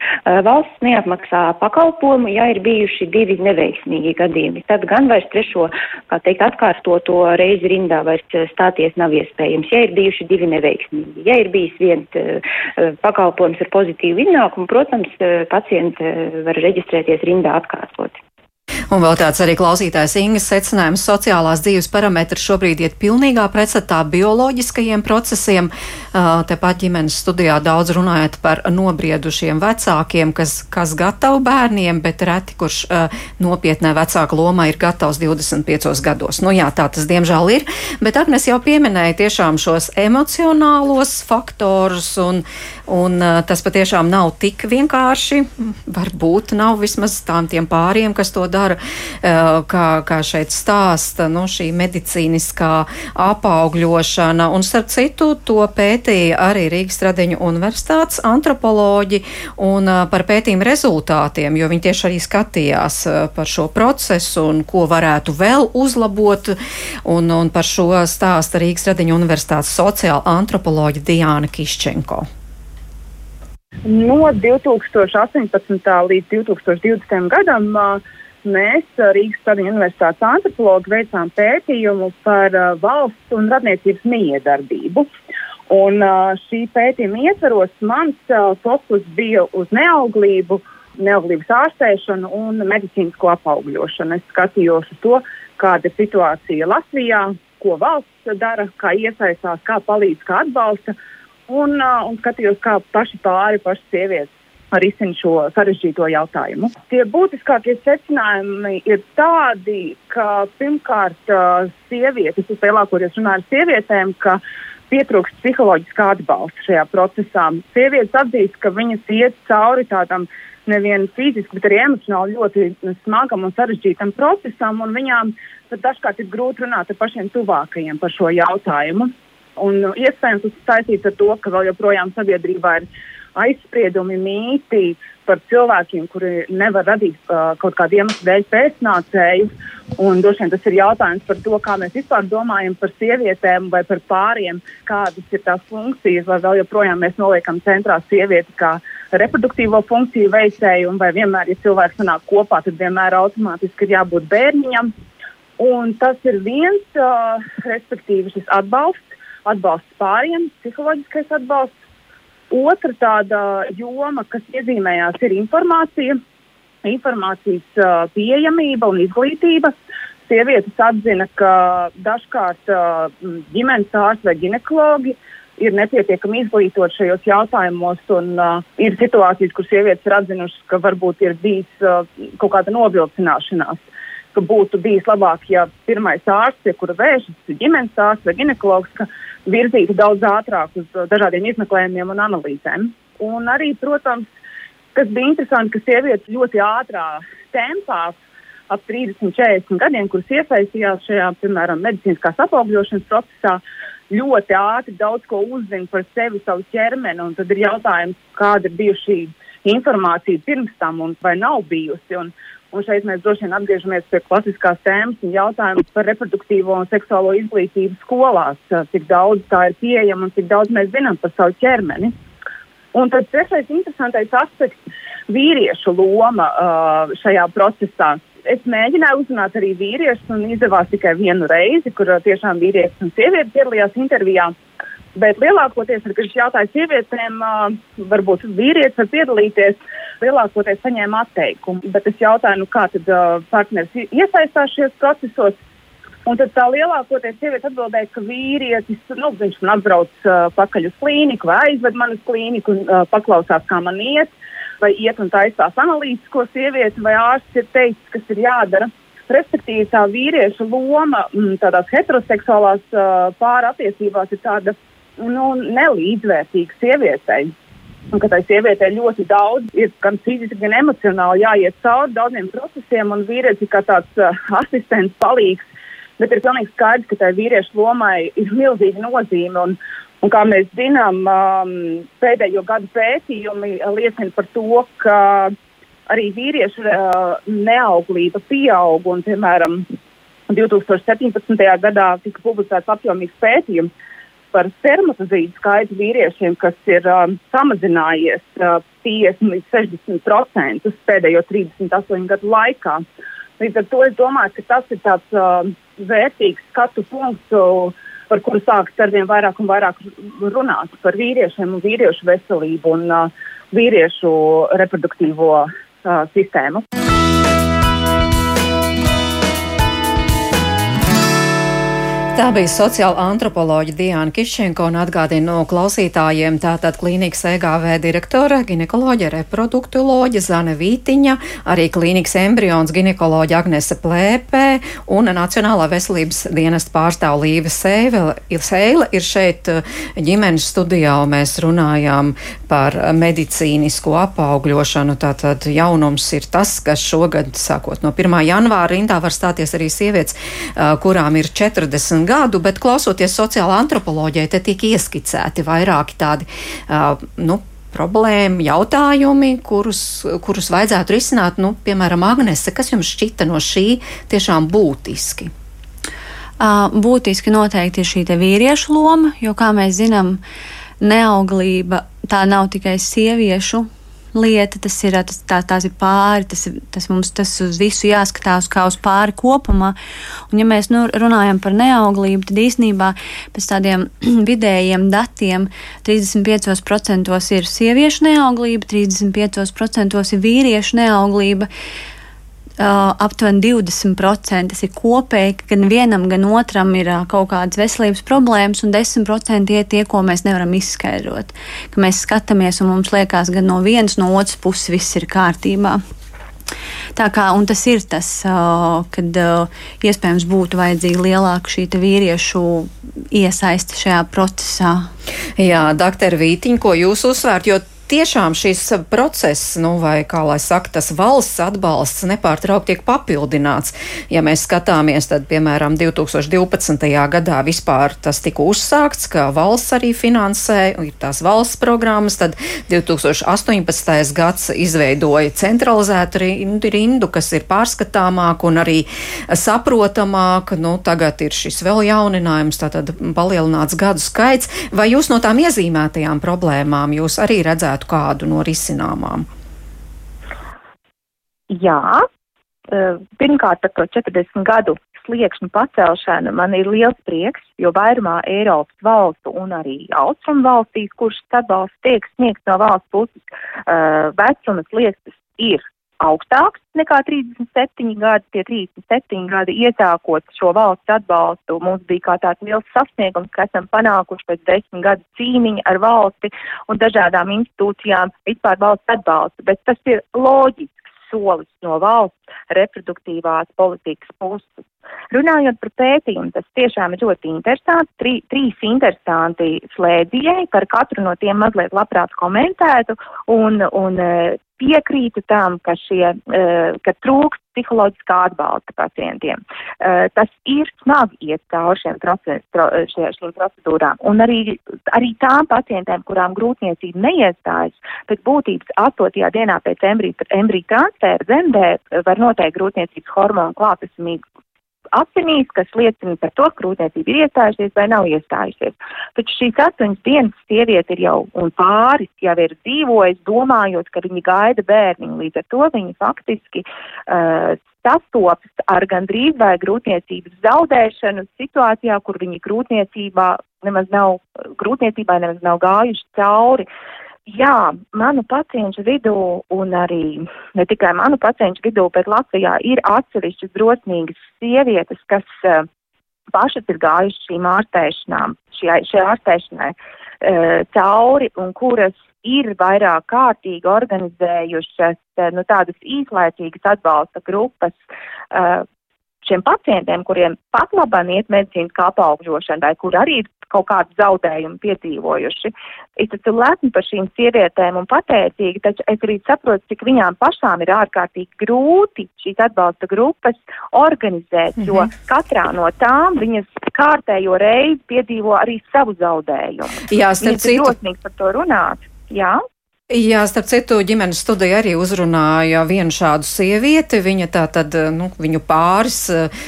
[SPEAKER 5] Valsts neapmaksā pakalpojumu, ja ir bijuši divi neveiksmīgi gadījumi. Tad gan vairs trešo, kā teikt, atkārtoto reizi rindā vairs stāties nav iespējams, ja ir bijuši divi neveiksmīgi. Ja ir bijis viens pakalpojums ar pozitīvu iznākumu, protams, pacienti var reģistrēties rindā atkārtoti.
[SPEAKER 3] Un vēl tāds arī klausītājs Ingas secinājums - sociālās dzīves parametri šobrīd iet pilnīgā pretstatā bioloģiskajiem procesiem. Tepat ģimenes studijā daudz runājot par nobriedušiem vecākiem, kas, kas gatavi bērniem, bet reti, kurš nopietnē vecāka lomā ir gatavs 25 gados. Nu jā, tā tas diemžēl ir, bet Agnes jau pieminēja tiešām šos emocionālos faktorus, un, un tas patiešām nav tik vienkārši. Varbūt nav vismaz tām tiem pāriem, kas to dara, kā, kā šeit stāsta, nu, šī medicīniskā apaugļošana. Un, starp citu, to pētīja arī Rīgas Tradiņu universitātes antropoloģi un par pētījumu rezultātiem, jo viņi tieši arī skatījās par šo procesu un ko varētu vēl uzlabot. Un, un par šo stāsta Rīgas Tradiņu universitātes sociāla antropoloģa Diāna Kiščenko.
[SPEAKER 7] No 2018. līdz 2020. gadam mēs Rīgas Tradiņu universitātes antropologi veicām pētījumu par valsts un radniecības miedarbību. Un šī pētījuma ietvaros mans fokus bija uz neauglību, neauglības ārstēšanu un medicīnisko apaugļošanu. Es skatījos uz to, kāda ir situācija Latvijā, ko valsts dara, kā iesaistās, kā palīdz, kā atbalsta. Un, uh, un skatījos, kā paši pāri, paši sievietes risina šo sarežģīto jautājumu. Tie būtiskākie secinājumi ir tādi, ka pirmkārt sievietes, es lielākoties runāju ar sievietēm, ka pietrūkst psiholoģiskā atbalsta šajā procesā. Sievietes atzīst, ka viņas iet cauri tādam nevien fiziski, bet arī emocionāli ļoti smagam un sarežģītam procesam, un viņām dažkārt ir grūti runāt ar pašiem tuvākajiem par šo jautājumu. Un iespējams tas saistīts ar to, ka vēl joprojām sabiedrībā ir aizspriedumi, mīti par cilvēkiem, kuri nevar radīt uh, kaut kādu iemeslu dēļ pēcnācēju. Un droši vien tas ir jautājums par to, kā mēs vispār domājam par sievietēm vai par pāriem, kādas ir tās funkcijas, vai vēl joprojām mēs noliekam centrā sievieti kā reproduktīvo funkciju veicēju, un vai vienmēr, ja cilvēks sanāk kopā, tad vienmēr automātiski ir jābūt bērniņam. Un tas ir viens, uh, respektīvi, šis atbalsts, atbalsts pāriem, psiholoģiskais atbalsts. Otra tāda joma, kas iezīmējās, ir informācija, informācijas uh, pieejamība un izglītība. Sievietes atzina, ka dažkārt uh, ģimenes ārsti vai ginekologi ir nepietiekami izglītot šajos jautājumos, un uh, ir situācijas, kur sievietes ir atzinušas, ka varbūt ir bijis uh, kaut kāda novilcināšanās ka būtu bijis labāk, ja pirmais ārsts, pie kura vēršas ģimenes ārsts vai ginekologs, virzītu daudz ātrāk uz dažādiem izmeklējumiem un analīzēm. Un arī, protams, kas bija interesanti, ka sievietes ļoti ātrā tempā, ap 30, 40 gadiem, kuras iesaistījās šajā, piemēram, medicīniskās apaugļošanas procesā, ļoti ātri daudz ko uzzina par sevi, savu ķermeni. Un tad ir jautājums, kāda ir bijusi informācija pirms tam un vai nav bijusi. Un, Un šeit mēs droši vien atgriežamies pie klasiskās tēmas un jautājumu par reproduktīvo un seksuālo izglītību skolās. Cik daudz tā ir pieejama un cik daudz mēs zinām par savu ķermeni. Un tad trešais interesantais aspekts - vīriešu loma uh, šajā procesā. Es mēģināju uzrunāt arī vīriešus un izdevās tikai vienu reizi, kur uh, tiešām vīrietis un sieviete piedalījās intervijā. Bet lielākoties, kad es jautāju sievietēm, varbūt vīrietis var piedalīties, lielākoties saņēma atteikumu. Bet es jautāju, nu, kā tad partneris iesaistās šajos procesos. Un tad tā lielākoties sieviete atbildēja, ka vīrietis, nu, man atbrauc uh, pakaļ uz klīniku vai aizved mani uz klīniku un uh, paklausās, kā man iet, vai iet un taisās analīzes, ko sieviete vai ārsts ir teicis, kas ir jādara. Respektīvi, tā vīrieša loma m, tādās heteroseksuālās uh, pārattiecībās ir tāda nu, nelīdzvērtīga sievietei. Un ka tai sievietei ļoti daudz ir gan fiziski, gan emocionāli jāiet cauri daudziem procesiem, un vīrietis ir kā tāds uh, asistents, palīgs. Bet ir pilnīgi skaidrs, ka tai vīriešu lomai ir milzīga nozīme. Un, un kā mēs zinām, um, pēdējo gadu pētījumi liecina par to, ka arī vīriešu uh, neauglība pieaug. Un, piemēram, 2017. gadā tika publicēts apjomīgs pētījums par spermatozīdu skaitu vīriešiem, kas ir um, samazinājies uh, 50 līdz 60% pēdējo 38 gadu laikā. Līdz ar to es domāju, ka tas ir tāds uh, vērtīgs skatu punkts, uh, par kuru sāks arvien vairāk un vairāk runāt par vīriešiem un vīriešu veselību un uh, vīriešu reproduktīvo uh, sistēmu.
[SPEAKER 3] Tā bija sociāla antropoloģa Diana Kišenko un atgādina no klausītājiem tātad klīnikas EGV direktore, ginekoloģa, reproduktoloģa Zane Vītiņa, arī klīnikas embrions ginekoloģa Agnese Plēpē un Nacionālā veselības dienesta pārstāv Līva Seila. Seila ir šeit eh, ģimenes studijā, un mēs runājām par medicīnisko apaugļošanu. Tātad jaunums ir tas, kas šogad, sākot no 1. janvāra, rindā var stāties arī sievietes, eh, kurām ir 40 gadu, bet klausoties sociālā antropoloģijai, te tiek ieskicēti vairāki tādi, uh, nu, problēma, jautājumi, kurus, kurus vajadzētu risināt, nu, piemēram, Agnese, kas jums šķita no šī tiešām būtiski?
[SPEAKER 6] Būtiski noteikti ir šī vīriešu loma, jo, kā mēs zinām, neauglība tā nav tikai sieviešu lieta, tas ir, tas, tā, tās ir pāri, tas, tas mums tas uz visu jāskatās kā uz pāri kopumā. Un, ja mēs nu, runājam par neauglību, tad īsnībā pēc tādiem <clears throat> vidējiem datiem 35% ir sieviešu neauglība, 35% ir vīriešu neauglība. Uh, aptuveni 20% tas ir kopēji, ka gan vienam, gan otram ir uh, kaut kādas veselības problēmas, un 10% ir tie, ko mēs nevaram izskaidrot. Ka mēs skatāmies, un mums liekas, gan no vienas, no otras puses viss ir kārtībā. Tā kā tas ir tas, uh, kad iespējams būtu vajadzīga lielāka šī vīriešu iesaiste šajā procesā.
[SPEAKER 3] Jā, doktor Vītiņ, ko jūs uzsvērt, jo tiešām šis process, nu, vai kā lai saka, tas valsts atbalsts nepārtraukti tiek papildināts. Ja mēs skatāmies, tad, piemēram, 2012. gadā vispār tas tika uzsākts, ka valsts arī finansē, ir tās valsts programmas, tad 2018. gads izveidoja centralizētu rindu, kas ir pārskatāmāk un arī saprotamāk. Nu, tagad ir šis vēl jauninājums, tātad palielināts gadu skaits. Vai jūs no tām iezīmētajām problēmām jūs arī redzētu? Redzētu kādu no risināmām?
[SPEAKER 4] Jā, e, pirmkārt par to 40 gadu sliekšņu pacelšanu man ir liels prieks, jo vairumā Eiropas valstu un arī austrumu valstīs, kurš atbalsts tiek sniegts no valsts puses, uh, vecuma slieksnis ir augstāks nekā 37 gadi. Tie 37 gadi iesākot šo valsts atbalstu mums bija kā tāds liels sasniegums, ka esam panākuši pēc desmit gadu cīniņa ar valsti un dažādām institūcijām vispār valsts atbalstu. Bet tas ir loģiski solis no valsts reproduktīvās politikas puses. Runājot par pētījumu, tas tiešām ir ļoti interesanti. Trī, trīs interesanti slēdzieji, par katru no tiem mazliet labprāt komentētu, un, un piekrītu tam, ka, šie, eh, ka trūkst psiholoģiskā atbalsta pacientiem. Eh, tas ir smagi iet cauri šiem, proces, šie, šīm procedūrām. Un arī, arī tām pacientēm, kurām grūtniecība neiestājas, pēc būtības 8. dienā pēc embrija transfēra zemdē var noteikt grūtniecības hormonu klātesamību asinīs, kas liecina par to, ka grūtniecība ir iestājusies vai nav iestājusies. Taču šīs astoņas dienas sieviete ir jau un pāris jau ir dzīvojis, domājot, ka viņi gaida bērniņu. Līdz ar to viņi faktiski uh, sastopas ar gandrīz vai grūtniecības zaudēšanu situācijā, kur viņi grūtniecībā nemaz nav, grūtniecībai nemaz nav gājuši cauri. Uh, Jā, manu pacientu vidū un arī ne tikai manu pacientu vidū, bet Latvijā ir atsevišķas drosmīgas sievietes, kas uh, pašas ir gājušas šīm ārstēšanām, šai, šai ārstēšanai uh, cauri un kuras ir vairāk kārtīgi organizējušas uh, nu, tādas īslaicīgas atbalsta grupas uh, šiem pacientiem, kuriem pat labāk iet medicīnas kā apaugļošana, vai kur arī ir kaut kādu zaudējumu piedzīvojuši. Es esmu lepni par šīm sievietēm un pateicīgi, taču es arī saprotu, cik viņām pašām ir ārkārtīgi grūti šīs atbalsta grupas organizēt, -hmm. jo mhm. katrā no tām viņas kārtējo reizi piedzīvo arī savu zaudējumu.
[SPEAKER 3] Jā, starp citu.
[SPEAKER 4] Ir drosmīgi par to runāt. Jā.
[SPEAKER 3] Jā, starp citu, ģimenes studija arī uzrunāja vienu šādu sievieti. Viņa tā tad, nu, viņu pāris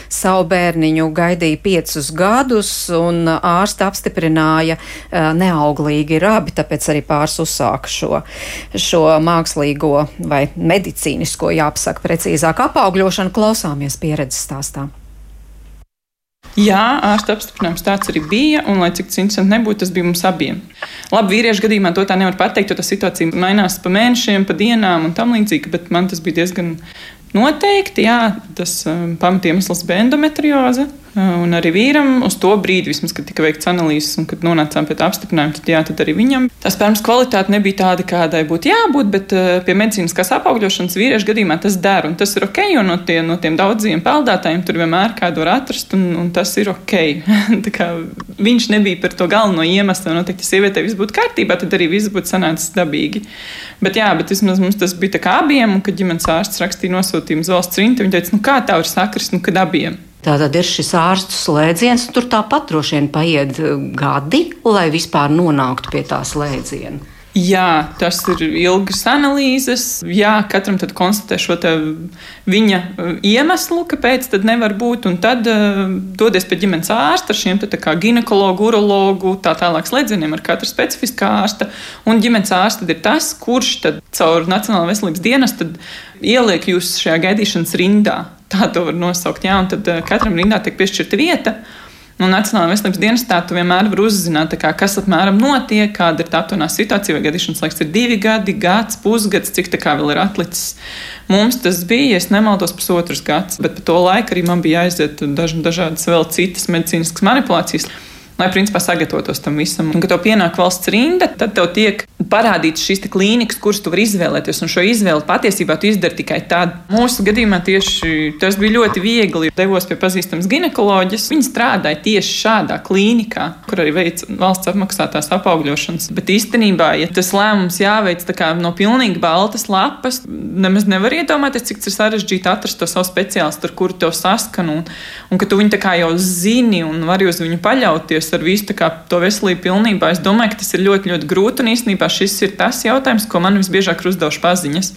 [SPEAKER 3] savu bērniņu gaidīja piecus gadus, un ārsti apstiprināja neauglīgi ir abi, tāpēc arī pāris uzsāka šo, šo mākslīgo vai medicīnisko, jāpasaka precīzāk, apaugļošanu. Klausāmies pieredzes stāstā.
[SPEAKER 8] Jā, ārsta apstiprinājums tāds arī bija, un, lai cik interesanti nebūtu, tas bija mums abiem. Labi, vīriešu gadījumā to tā nevar pateikt, jo tā situācija mainās pa mēnešiem, pa dienām un tam līdzīgi, bet man tas bija diezgan noteikti, jā, tas um, pamatiemesls bija endometrioze. Un arī vīram uz to brīdi, vismaz, kad tika veikts analīzes un kad nonācām pie tā apstiprinājuma, tad, jā, tad arī viņam tā spermas kvalitāte nebija tāda, kādai būtu jābūt, bet pie medicīniskās apaugļošanas vīriešu gadījumā tas der. Un tas ir ok, jo no, tie, no tiem daudziem peldētājiem tur vienmēr kādu var atrast, un, un tas ir ok. <laughs> viņš nebija par to galveno iemeslu. Noteikti, ja sievietei viss būtu kārtībā, tad arī viss būtu sanācis dabīgi. Bet, jā, bet vismaz mums tas bija tā kā abiem, un kad ģimenes ārsts rakstīja nosūtījumu uz valsts rindu, viņi teica, nu kā tā var sakrast, nu kad abiem.
[SPEAKER 3] Tā tad ir šis ārstu slēdziens, tur tāpat droši vien paiet eh, gadi, lai vispār nonāktu pie tā slēdziena.
[SPEAKER 8] Jā, tas ir ilgas analīzes. Jā, katram tad konstatē šo viņa uh, iemeslu, kāpēc tad nevar būt. Un tad uh, dodies pie ģimenes ārsta ar šiem ginekologu, urologu, tā tālāk slēdzieniem ar katru specifiskā ārsta. Un ģimenes ārsts ir tas, kurš caur Nacionālajā veselības dienestu ieliek jūs šajā gaidīšanas rindā. Tā to var nosaukt. Jā, un tad uh, katram rindā tiek piešķirta vieta. Nu, Nacionālajā veselības dienestā tu vienmēr vari uzzināt, kā, kas apmēram notiek, kāda ir tā aptuvenā situācija, vai gadīšanas laiks ir divi gadi, gads, pusgads, cik tā kā vēl ir atlicis. Mums tas bija, es nemaldos, pusotrs gads, bet pa to laiku arī man bija jāiziet daž, dažādas vēl citas medicīniskas manipulācijas lai principā sagatavotos tam visam. Un, kad tev pienāk valsts rinda, tad tev tiek parādīts šīs klīnikas, kuras tu vari izvēlēties. Un šo izvēli patiesībā tu izdari tikai tad. Mūsu gadījumā tieši tas bija ļoti viegli. Devos pie pazīstamas ginekoloģijas. Viņa strādāja tieši šādā klīnikā, kur arī veic valsts apmaksātās apaugļošanas. Bet īstenībā, ja tas lēmums jāveic no pilnīgi baltas lapas, nemaz nevar iedomāties, cik ir sarežģīti atrast to savu speciālistu, ar kuru tev saskanu. Un, un ka tu viņu jau zini un vari uz viņu paļauties nodarbojas ar visu to veselību pilnībā. Es domāju, ka tas ir ļoti, ļoti grūti. Un īstenībā šis ir tas jautājums, ko man visbiežāk uzdevuši paziņas.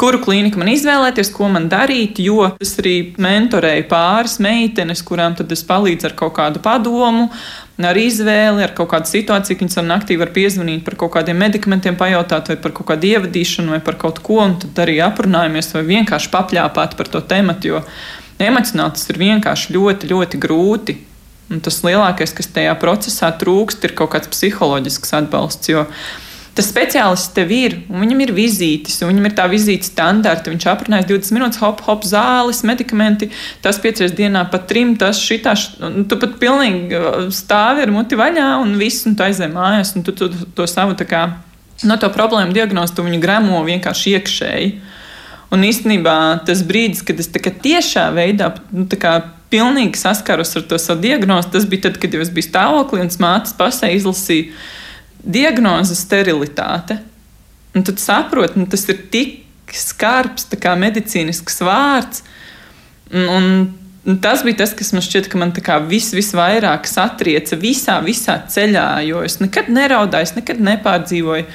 [SPEAKER 8] Kuru klīniku man izvēlēties, ko man darīt, jo es arī mentorēju pāris meitenes, kurām tad es palīdzu ar kaut kādu padomu, ar izvēli, ar kaut kādu situāciju, ka viņas man naktī var piezvanīt par kaut kādiem medikamentiem, pajautāt, vai par kaut kādu ievadīšanu, vai par kaut ko, un tad arī aprunājamies, vai vienkārši papļāpāt par to tematu, jo emocionāli tas ir vienkārši ļoti, ļoti grūti. Un tas lielākais, kas tajā procesā trūkst, ir kaut kāds psiholoģisks atbalsts. Jo tas speciālists tev ir, un viņam ir vizītes, un viņam ir tā vizītes standarta. Viņš aprunājas 20 minūtes, hop, hop, zāles, medikamenti, tas piecreiz dienā pat trim, tas šitā. Un tu pat pilnīgi uh, stāvi ar muti vaļā, un viss, un tu aizēj mājās, un tu, tu, tu to savu tā kā no to problēmu diagnozu, tu viņu gremo vienkārši iekšēji. Un īstenībā tas brīdis, kad es tiešā veidā nu, pilnīgi saskaros ar to savu diagnozi. Tas bija tad, kad es biju stāvoklī un mātes pasē izlasīju diagnozi sterilitāte. Un tad saproti, nu, tas ir tik skarbs, kā medicīnisks vārds. Un, un tas bija tas, kas man šķiet, ka man vis, visvairāk satrieca visā, visā ceļā, jo es nekad neraudāju, es nekad nepārdzīvoju.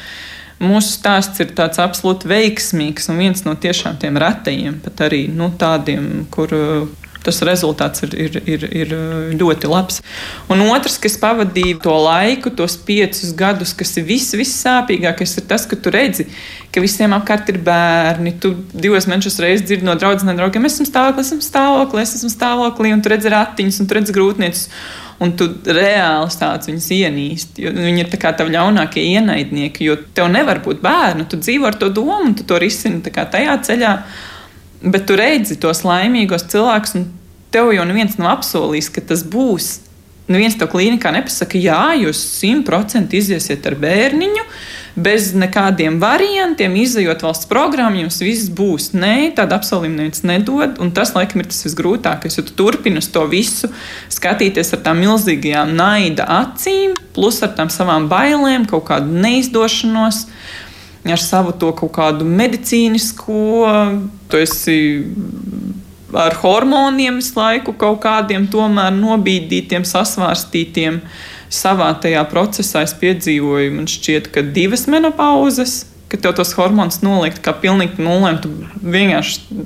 [SPEAKER 8] Mūsu stāsts ir tāds absolūti veiksmīgs un viens no tiešām tiem retajiem, pat arī nu, tādiem, kur, tas rezultāts ir, ir, ir, ir ļoti labs. Un otrs, kas pavadīja to laiku, tos piecus gadus, kas ir viss, vissāpīgākais, ir tas, ka tu redzi, ka visiem apkārt ir bērni. Tu divos mēnešus reizes dzirdi no draugiem, draugiem, es esmu stāvoklī, esmu stāvoklī, es esmu stāvoklī, un tu redzi ratiņus, un tu redzi grūtniecis. Un tu reāli stāsts viņus ienīst. Viņi ir tā tavi ļaunākie ienaidnieki, jo tev nevar būt bērnu. Tu dzīvo ar to domu, un tu to risini tajā ceļā Bet tu redzi tos laimīgos cilvēkus, un tev jau neviens nav apsolījis, ka tas būs. Neviens tev klīnikā nepasaka, jā, jūs simtprocentīgi iziesiet ar bērniņu, bez nekādiem variantiem, izējot valsts programmu, jums viss būs. Nē, tādu apsolījumu neviens nedod, un tas, laikam, ir tas visgrūtākais, jo tu turpini uz to visu skatīties ar tām milzīgajām naida acīm, plus ar tām savām bailēm, kaut kādu neizdošanos ar savu to kaut kādu medicīnisko, tu esi ar hormoniem visu laiku kaut kādiem tomēr nobīdītiem, sasvārstītiem. Savā tajā procesā es piedzīvoju, man šķiet, ka divas menopauzes ka tev tos hormonus nolikt kā pilnīgi nulēm. Tu vienkārši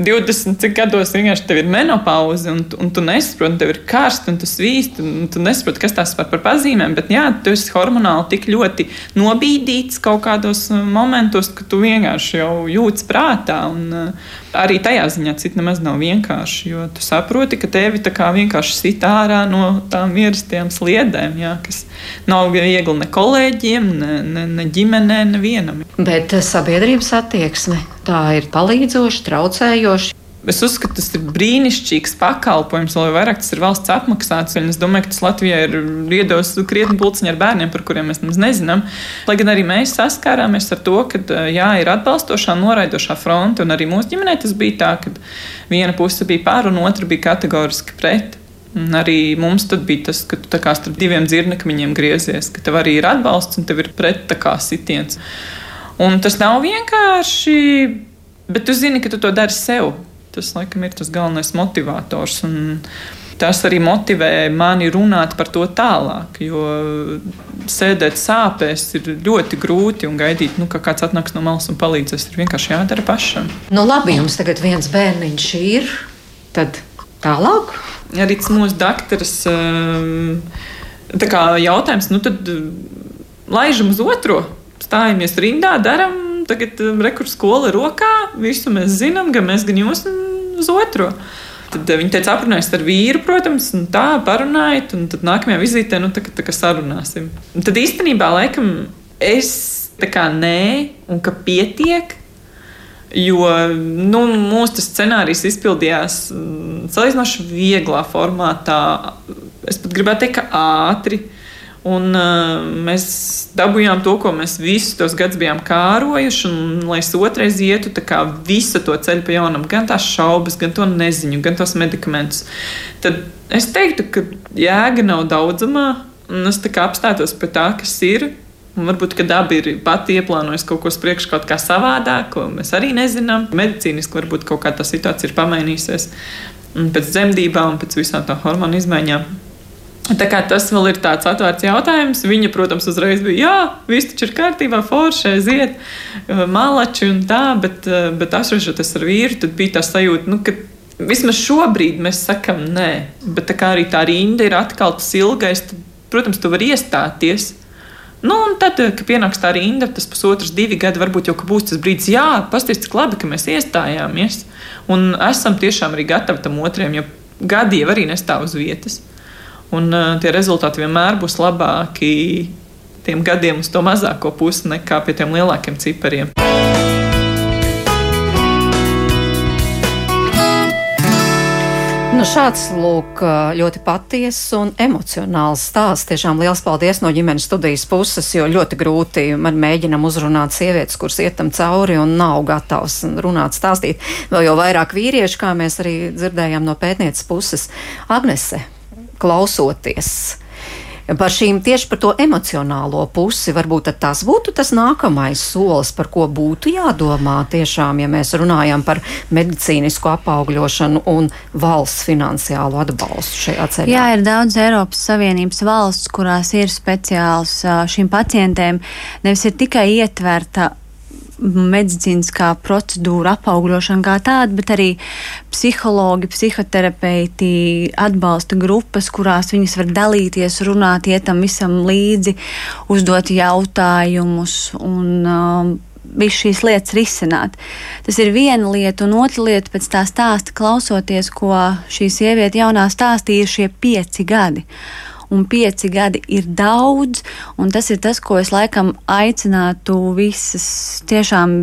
[SPEAKER 8] 20 cik gados vienkārši tev ir menopauze, un, un tu nesaproti, tev ir karsts, un tu svīst, un tu nesaproti, kas tās par, par pazīmēm. Bet jā, tu esi hormonāli tik ļoti nobīdīts kaut kādos uh, momentos, ka tu vienkārši jau jūtas prātā. Un, uh, arī tajā ziņā cits nemaz nav vienkārši, jo tu saproti, ka tevi tā kā vienkārši sit ārā no tām ierastajām sliedēm, jā, kas nav viegli ne kolēģiem, ne, ne, ne ģimenē, nevienam.
[SPEAKER 3] Bet eh, sabiedrības attieksme tā ir palīdzoša, traucējoša.
[SPEAKER 8] Es uzskatu, tas ir brīnišķīgs pakalpojums, vēl vairāk tas ir valsts apmaksāts. Es domāju, ka tas Latvijā ir iedos krietni pulciņi ar bērniem, par kuriem mēs nemaz nezinām. Lai gan arī mēs saskārāmies ar to, ka jā, ir atbalstošā, noraidošā fronte, un arī mūsu ģimenē tas bija tā, ka viena puse bija pār un otra bija kategoriski pret. Un arī mums bija tas, ka tu kā starp diviem dzirnekļiem griezies, ka tev arī ir atbalsts un tev ir pret sitiens. Un tas nav vienkārši, bet tu zini, ka tu to dari sev. Tas, laikam, ir tas galvenais motivators. Tas arī motivē mani runāt par to tālāk. Jo sēdēt sāpēs ir ļoti grūti un gaidīt, nu, ka kāds atnāks no malas un palīdzēs. Ir vienkārši jādara pašam.
[SPEAKER 3] Nu, labi, jums tagad viens bērniņš ir. Tad tālāk.
[SPEAKER 8] Arī tas mūsu dakteris. Tā kā jautājums, nu tad laižam uz otro, stājamies rindā, darām tagad um, rekursu skola rokā, visu mēs zinām, gan mēs, gan jūs uz otru. Tad uh, viņi teica, aprunājies ar vīru, protams, un tā parunājiet, un tad nākamajā vizītē, nu, tā, tā kā sarunāsim. Un tad īstenībā, laikam, es tā kā nē, un ka pietiek, Jo nu, mūsu scenārijs izpildījās mm, salīdzinoši vieglā formātā. Es pat gribētu teikt, ka ātri. Un, uh, mēs dabūjām to, ko mēs visus tos gadus bijām kārojuši. Un, lai es otrais ietu visu to ceļu pa jaunam, gan tās šaubas, gan to neziņu, gan tos medikamentus, tad es teiktu, ka jēga nav daudzumā. Es apstātos pie tā, kas ir. Un varbūt, daba ir pati ieplānojusi kaut ko priekš kaut kā savādāk, ko mēs arī nezinām. Medicīniski varbūt kaut kā tā situācija ir pamainījusies pēc dzemdībām pēc visām tām hormonu izmaiņām. Tā kā tas vēl ir tāds atvērts jautājums. Viņa, protams, uzreiz bija, jā, viss taču ir kārtībā, forši, aiziet, uh, malači un tā, bet, uh, bet atrodoties ar vīru, tad bija tā sajūta, nu, ka vismaz šobrīd mēs sakam nē. Bet tā kā arī tā rinda ir atkal tas ilgais, tad, protams, tu vari iestāties. Nu, un tad, kad pienāks tā rinda, tas pusotrs, divi gadi, varbūt jau būs tas brīdis, jā, pasties, cik labi, ka mēs iestājāmies. Un esam tiešām arī gatavi tam otriem, jo gadi jau arī nestāv uz vietas. Un uh, tie rezultāti vienmēr būs labāki tiem gadiem uz to mazāko pusi nekā pie tiem lielākiem cipariem.
[SPEAKER 3] Nu, šāds lūk, ļoti patiess un emocionāls stāsts. Tiešām liels paldies no ģimenes studijas puses, jo ļoti grūti man mēģinam uzrunāt sievietes, kuras ietam cauri un nav gatavs runāt, stāstīt. Vēl jau vairāk vīriešu, kā mēs arī dzirdējām no pētnieces puses. Agnese, klausoties. Par šīm tieši par to emocionālo pusi, varbūt tas būtu tas nākamais solis, par ko būtu jādomā tiešām, ja mēs runājam par medicīnisku apaugļošanu un valsts finansiālu atbalstu šajā ceļā.
[SPEAKER 6] Jā, ir daudz Eiropas Savienības valsts, kurās ir speciāls šīm pacientēm, nevis ir tikai ietverta medicīniskā procedūra, apaugļošana kā tāda, bet arī psihologi, psihoterapeiti, atbalsta grupas, kurās viņas var dalīties, runāt, ietam visam līdzi, uzdot jautājumus un um, visu šīs lietas risināt. Tas ir viena lieta, un otra lieta pēc tā stāsta klausoties, ko šī sieviete jaunā stāstīja šie pieci gadi un pieci gadi ir daudz, un tas ir tas, ko es laikam aicinātu visas tiešām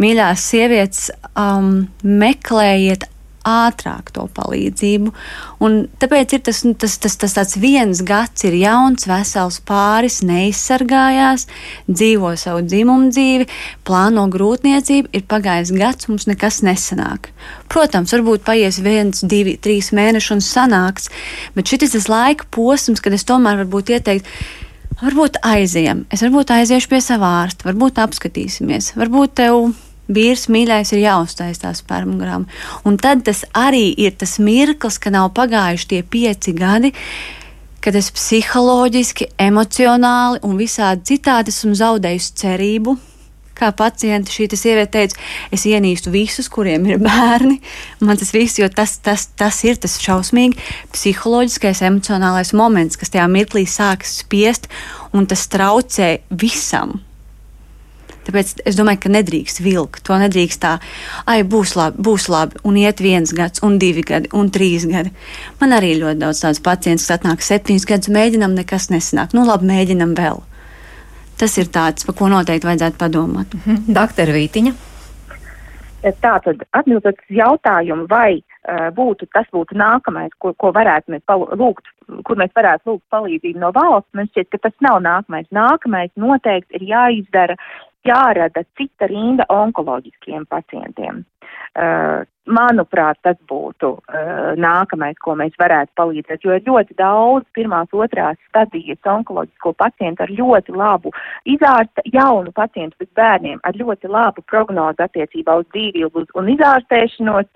[SPEAKER 6] mīļās sievietes um, meklējiet ātrāk to palīdzību. Un tāpēc ir tas, nu, tas, tas, tas tāds viens gads, ir jauns, vesels pāris, neizsargājās, dzīvo savu dzimumu dzīvi, plāno grūtniecību, ir pagājis gads, mums nekas nesanāk. Protams, varbūt paies viens, divi, trīs mēneši un sanāks, bet šis ir tas laika posms, kad es tomēr varbūt ieteiktu. Varbūt aizējam, es varbūt aiziešu pie savā ārsta, varbūt apskatīsimies, varbūt tev vīrs mīļais ir jāuztais tā spermogrāma. Un tad tas arī ir tas mirklis, ka nav pagājuši tie pieci gadi, kad es psiholoģiski, emocionāli un visādi citādi esmu zaudējusi cerību. Kā pacienti šī sieviete teica, es ienīstu visus, kuriem ir bērni. Man tas viss, jo tas, tas, tas ir tas šausmīgi psiholoģiskais, emocionālais moments, kas tajā mirklī sākas spiest, un tas traucē visam Tāpēc es domāju, ka nedrīkst vilkt. To nedrīkst tā, ai, būs labi, būs labi, un iet viens gads, un divi gadi, un trīs gadi. Man arī ļoti daudz tādu pacientu, kas atnāk septiņus gadus, mēģinam, nekas nesanāk. Nu, labi, mēģinam vēl. Tas ir tāds, par ko noteikti vajadzētu padomāt.
[SPEAKER 3] Mhm. Doktor Vītiņa.
[SPEAKER 4] Tātad, atbildot uz jautājumu, vai uh, būtu, tas būtu nākamais, ko, ko varētu mēs lūgt, kur mēs varētu lūgt palīdzību no valsts, man šķiet, ka tas nav nākamais. Nākamais noteikti ir jāizdara jārada cita rinda onkoloģiskiem pacientiem. Uh, manuprāt, tas būtu uh, nākamais, ko mēs varētu palīdzēt, jo ir ļoti daudz pirmās, otrās stadijas onkoloģisko pacientu ar ļoti labu izārsta, jaunu pacientu bez bērniem, ar ļoti labu prognozu attiecībā uz dzīvību un izārstēšanos,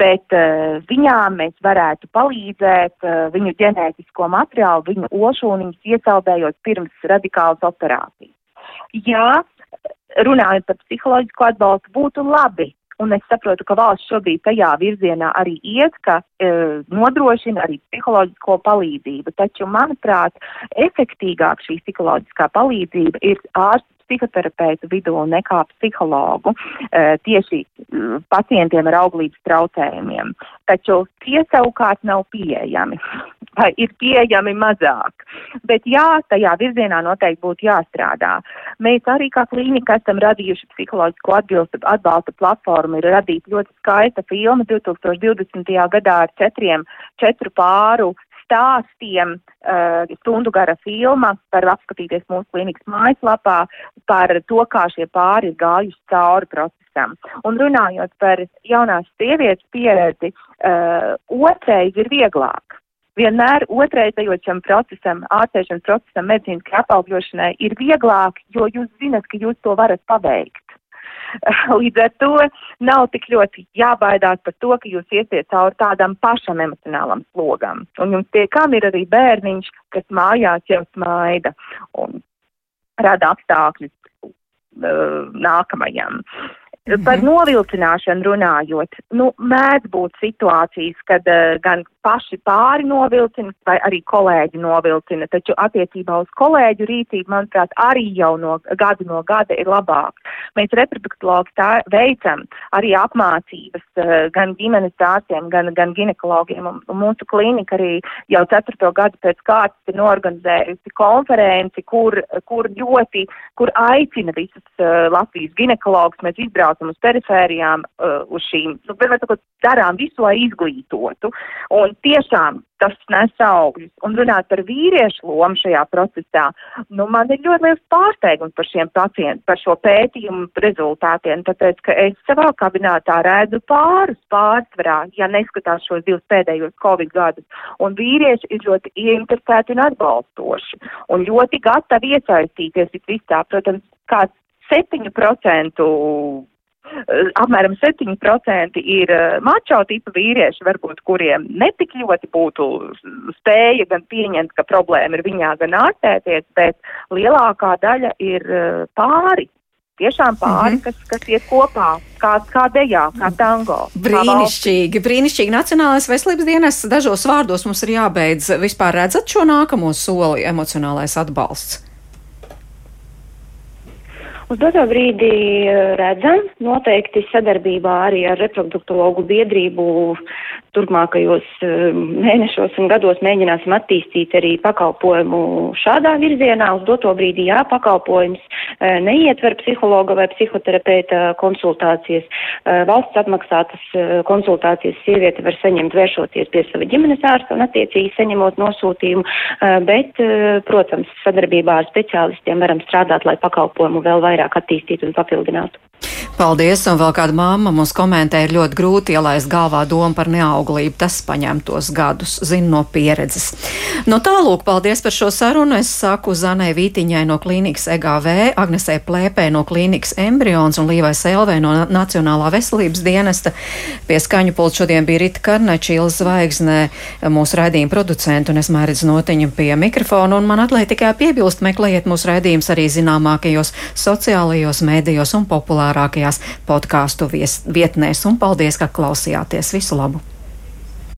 [SPEAKER 4] bet uh, viņām mēs varētu palīdzēt uh, viņu ģenētisko materiālu, viņu ošūniņus iesaldējot pirms radikālas operācijas. Jā, runājot par psiholoģisko atbalstu, būtu labi, un es saprotu, ka valsts šobrīd tajā virzienā arī iet, ka e, nodrošina arī psiholoģisko palīdzību. Taču, manuprāt, efektīgāk šī psiholoģiskā palīdzība ir ārsts psihoterapeitu vidū nekā psihologu e, tieši pacientiem ar auglības traucējumiem. Taču tie savukārt nav pieejami ir pieejami mazāk. Bet jā, tajā virzienā noteikti būtu jāstrādā. Mēs arī kā klīnika esam radījuši psiholoģisko atbilstu atbalsta platformu, ir radīta ļoti skaista filma 2020. gadā ar četriem, četru pāru stāstiem, uh, stundu gara filma, var apskatīties mūsu klīnikas mājaslapā par to, kā šie pāri ir gājuši cauri procesam. Un runājot par jaunās sievietes pieredzi, uh, otrais ir vieglāk. Vienmēr otrreizējošam procesam, ārstēšanas procesam, medicīniskai apaugļošanai ir vieglāk, jo jūs zinat, ka jūs to varat paveikt. <laughs> Līdz ar to nav tik ļoti jābaidās par to, ka jūs iesiet cauri tādam pašam emocionālam slogam. Un jums tiekam ir arī bērniņš, kas mājās jau smaida un rada apstākļus uh, nākamajam. -hmm. Par novilcināšanu runājot, nu, mēdz būt situācijas, kad uh, gan paši pāri novilcina, vai arī kolēģi novilcina, taču attiecībā uz kolēģu rīcību, manuprāt, arī jau no gada no gada ir labāk. Mēs reproduktologi tā veicam arī apmācības uh, gan ģimenes ārstiem, gan, gan ginekologiem, un, mūsu klīnika arī jau ceturto gadu pēc kārtas ir norganizējusi konferenci, kur, kur ļoti, kur aicina visas uh, Latvijas ginekologus, mēs izbraucam braucam uz perifērijām, uh, uz šīm, nu, darām visu, lai izglītotu. Un tiešām tas nes augļus. Un runāt par vīriešu lomu šajā procesā, nu, man ir ļoti liels pārsteigums par šiem pacientiem, par šo pētījumu rezultātiem, tāpēc, ka es savā kabinetā redzu pāris pārsvarā, ja neskatās šos divus pēdējos Covid gadus. Un vīrieši ir ļoti ieinteresēti un atbalstoši un ļoti gatavi iesaistīties visā, protams, kāds 7% Eh, apmēram 7% ir eh, mačo tipa vīrieši, varbūt kuriem netik ļoti būtu spēja gan pieņemt, ka problēma ir viņā, gan ārstēties, bet lielākā daļa ir eh, pāri. Tiešām pāri, mm -hmm. kas, kas iet kopā, kā, kā dejā, kā tango.
[SPEAKER 3] Brīnišķīgi, brīnišķīgi. Nacionālais veselības dienas dažos vārdos mums ir jābeidz. Vispār redzat šo nākamo soli emocionālais atbalsts?
[SPEAKER 5] Uz doto brīdi eh, redzam, noteikti sadarbībā arī ar reproduktologu biedrību turpmākajos eh, mēnešos un gados mēģināsim attīstīt arī pakalpojumu šādā virzienā. Uz doto brīdi jā, pakalpojums eh, neietver psihologa vai psihoterapeita konsultācijas. Valsts apmaksātas konsultācijas sieviete var saņemt vēršoties pie sava ģimenes ārsta un attiecīgi saņemot nosūtījumu, bet, protams, sadarbībā ar speciālistiem varam strādāt, lai pakalpojumu vēl vairāk vairāk attīstītu un papildinātu.
[SPEAKER 3] Paldies, un vēl kāda māma mums komentē, ir ļoti grūti ielaist galvā domu par neauglību. Tas paņemtos gadus, zinu no pieredzes. No tālūk, paldies par šo sarunu. Es saku Zanai Vītiņai no klīnikas EGV, Agnesē Plēpē no klīnikas Embrions un Līvai Selvē no Nacionālā veselības dienesta. Pie skaņu pulta šodien bija Rita Karnača, Ilza Zvaigznē, mūsu raidījuma producenta, un es mērķis notiņu pie mikrofona, un man atliek tikai piebilst, meklējiet mūsu raidījumus arī zināmākajos sociālajos mēdījos un populārākajos podkāstu podkāstu vietnēs. Un paldies, ka klausījāties. Visu labu!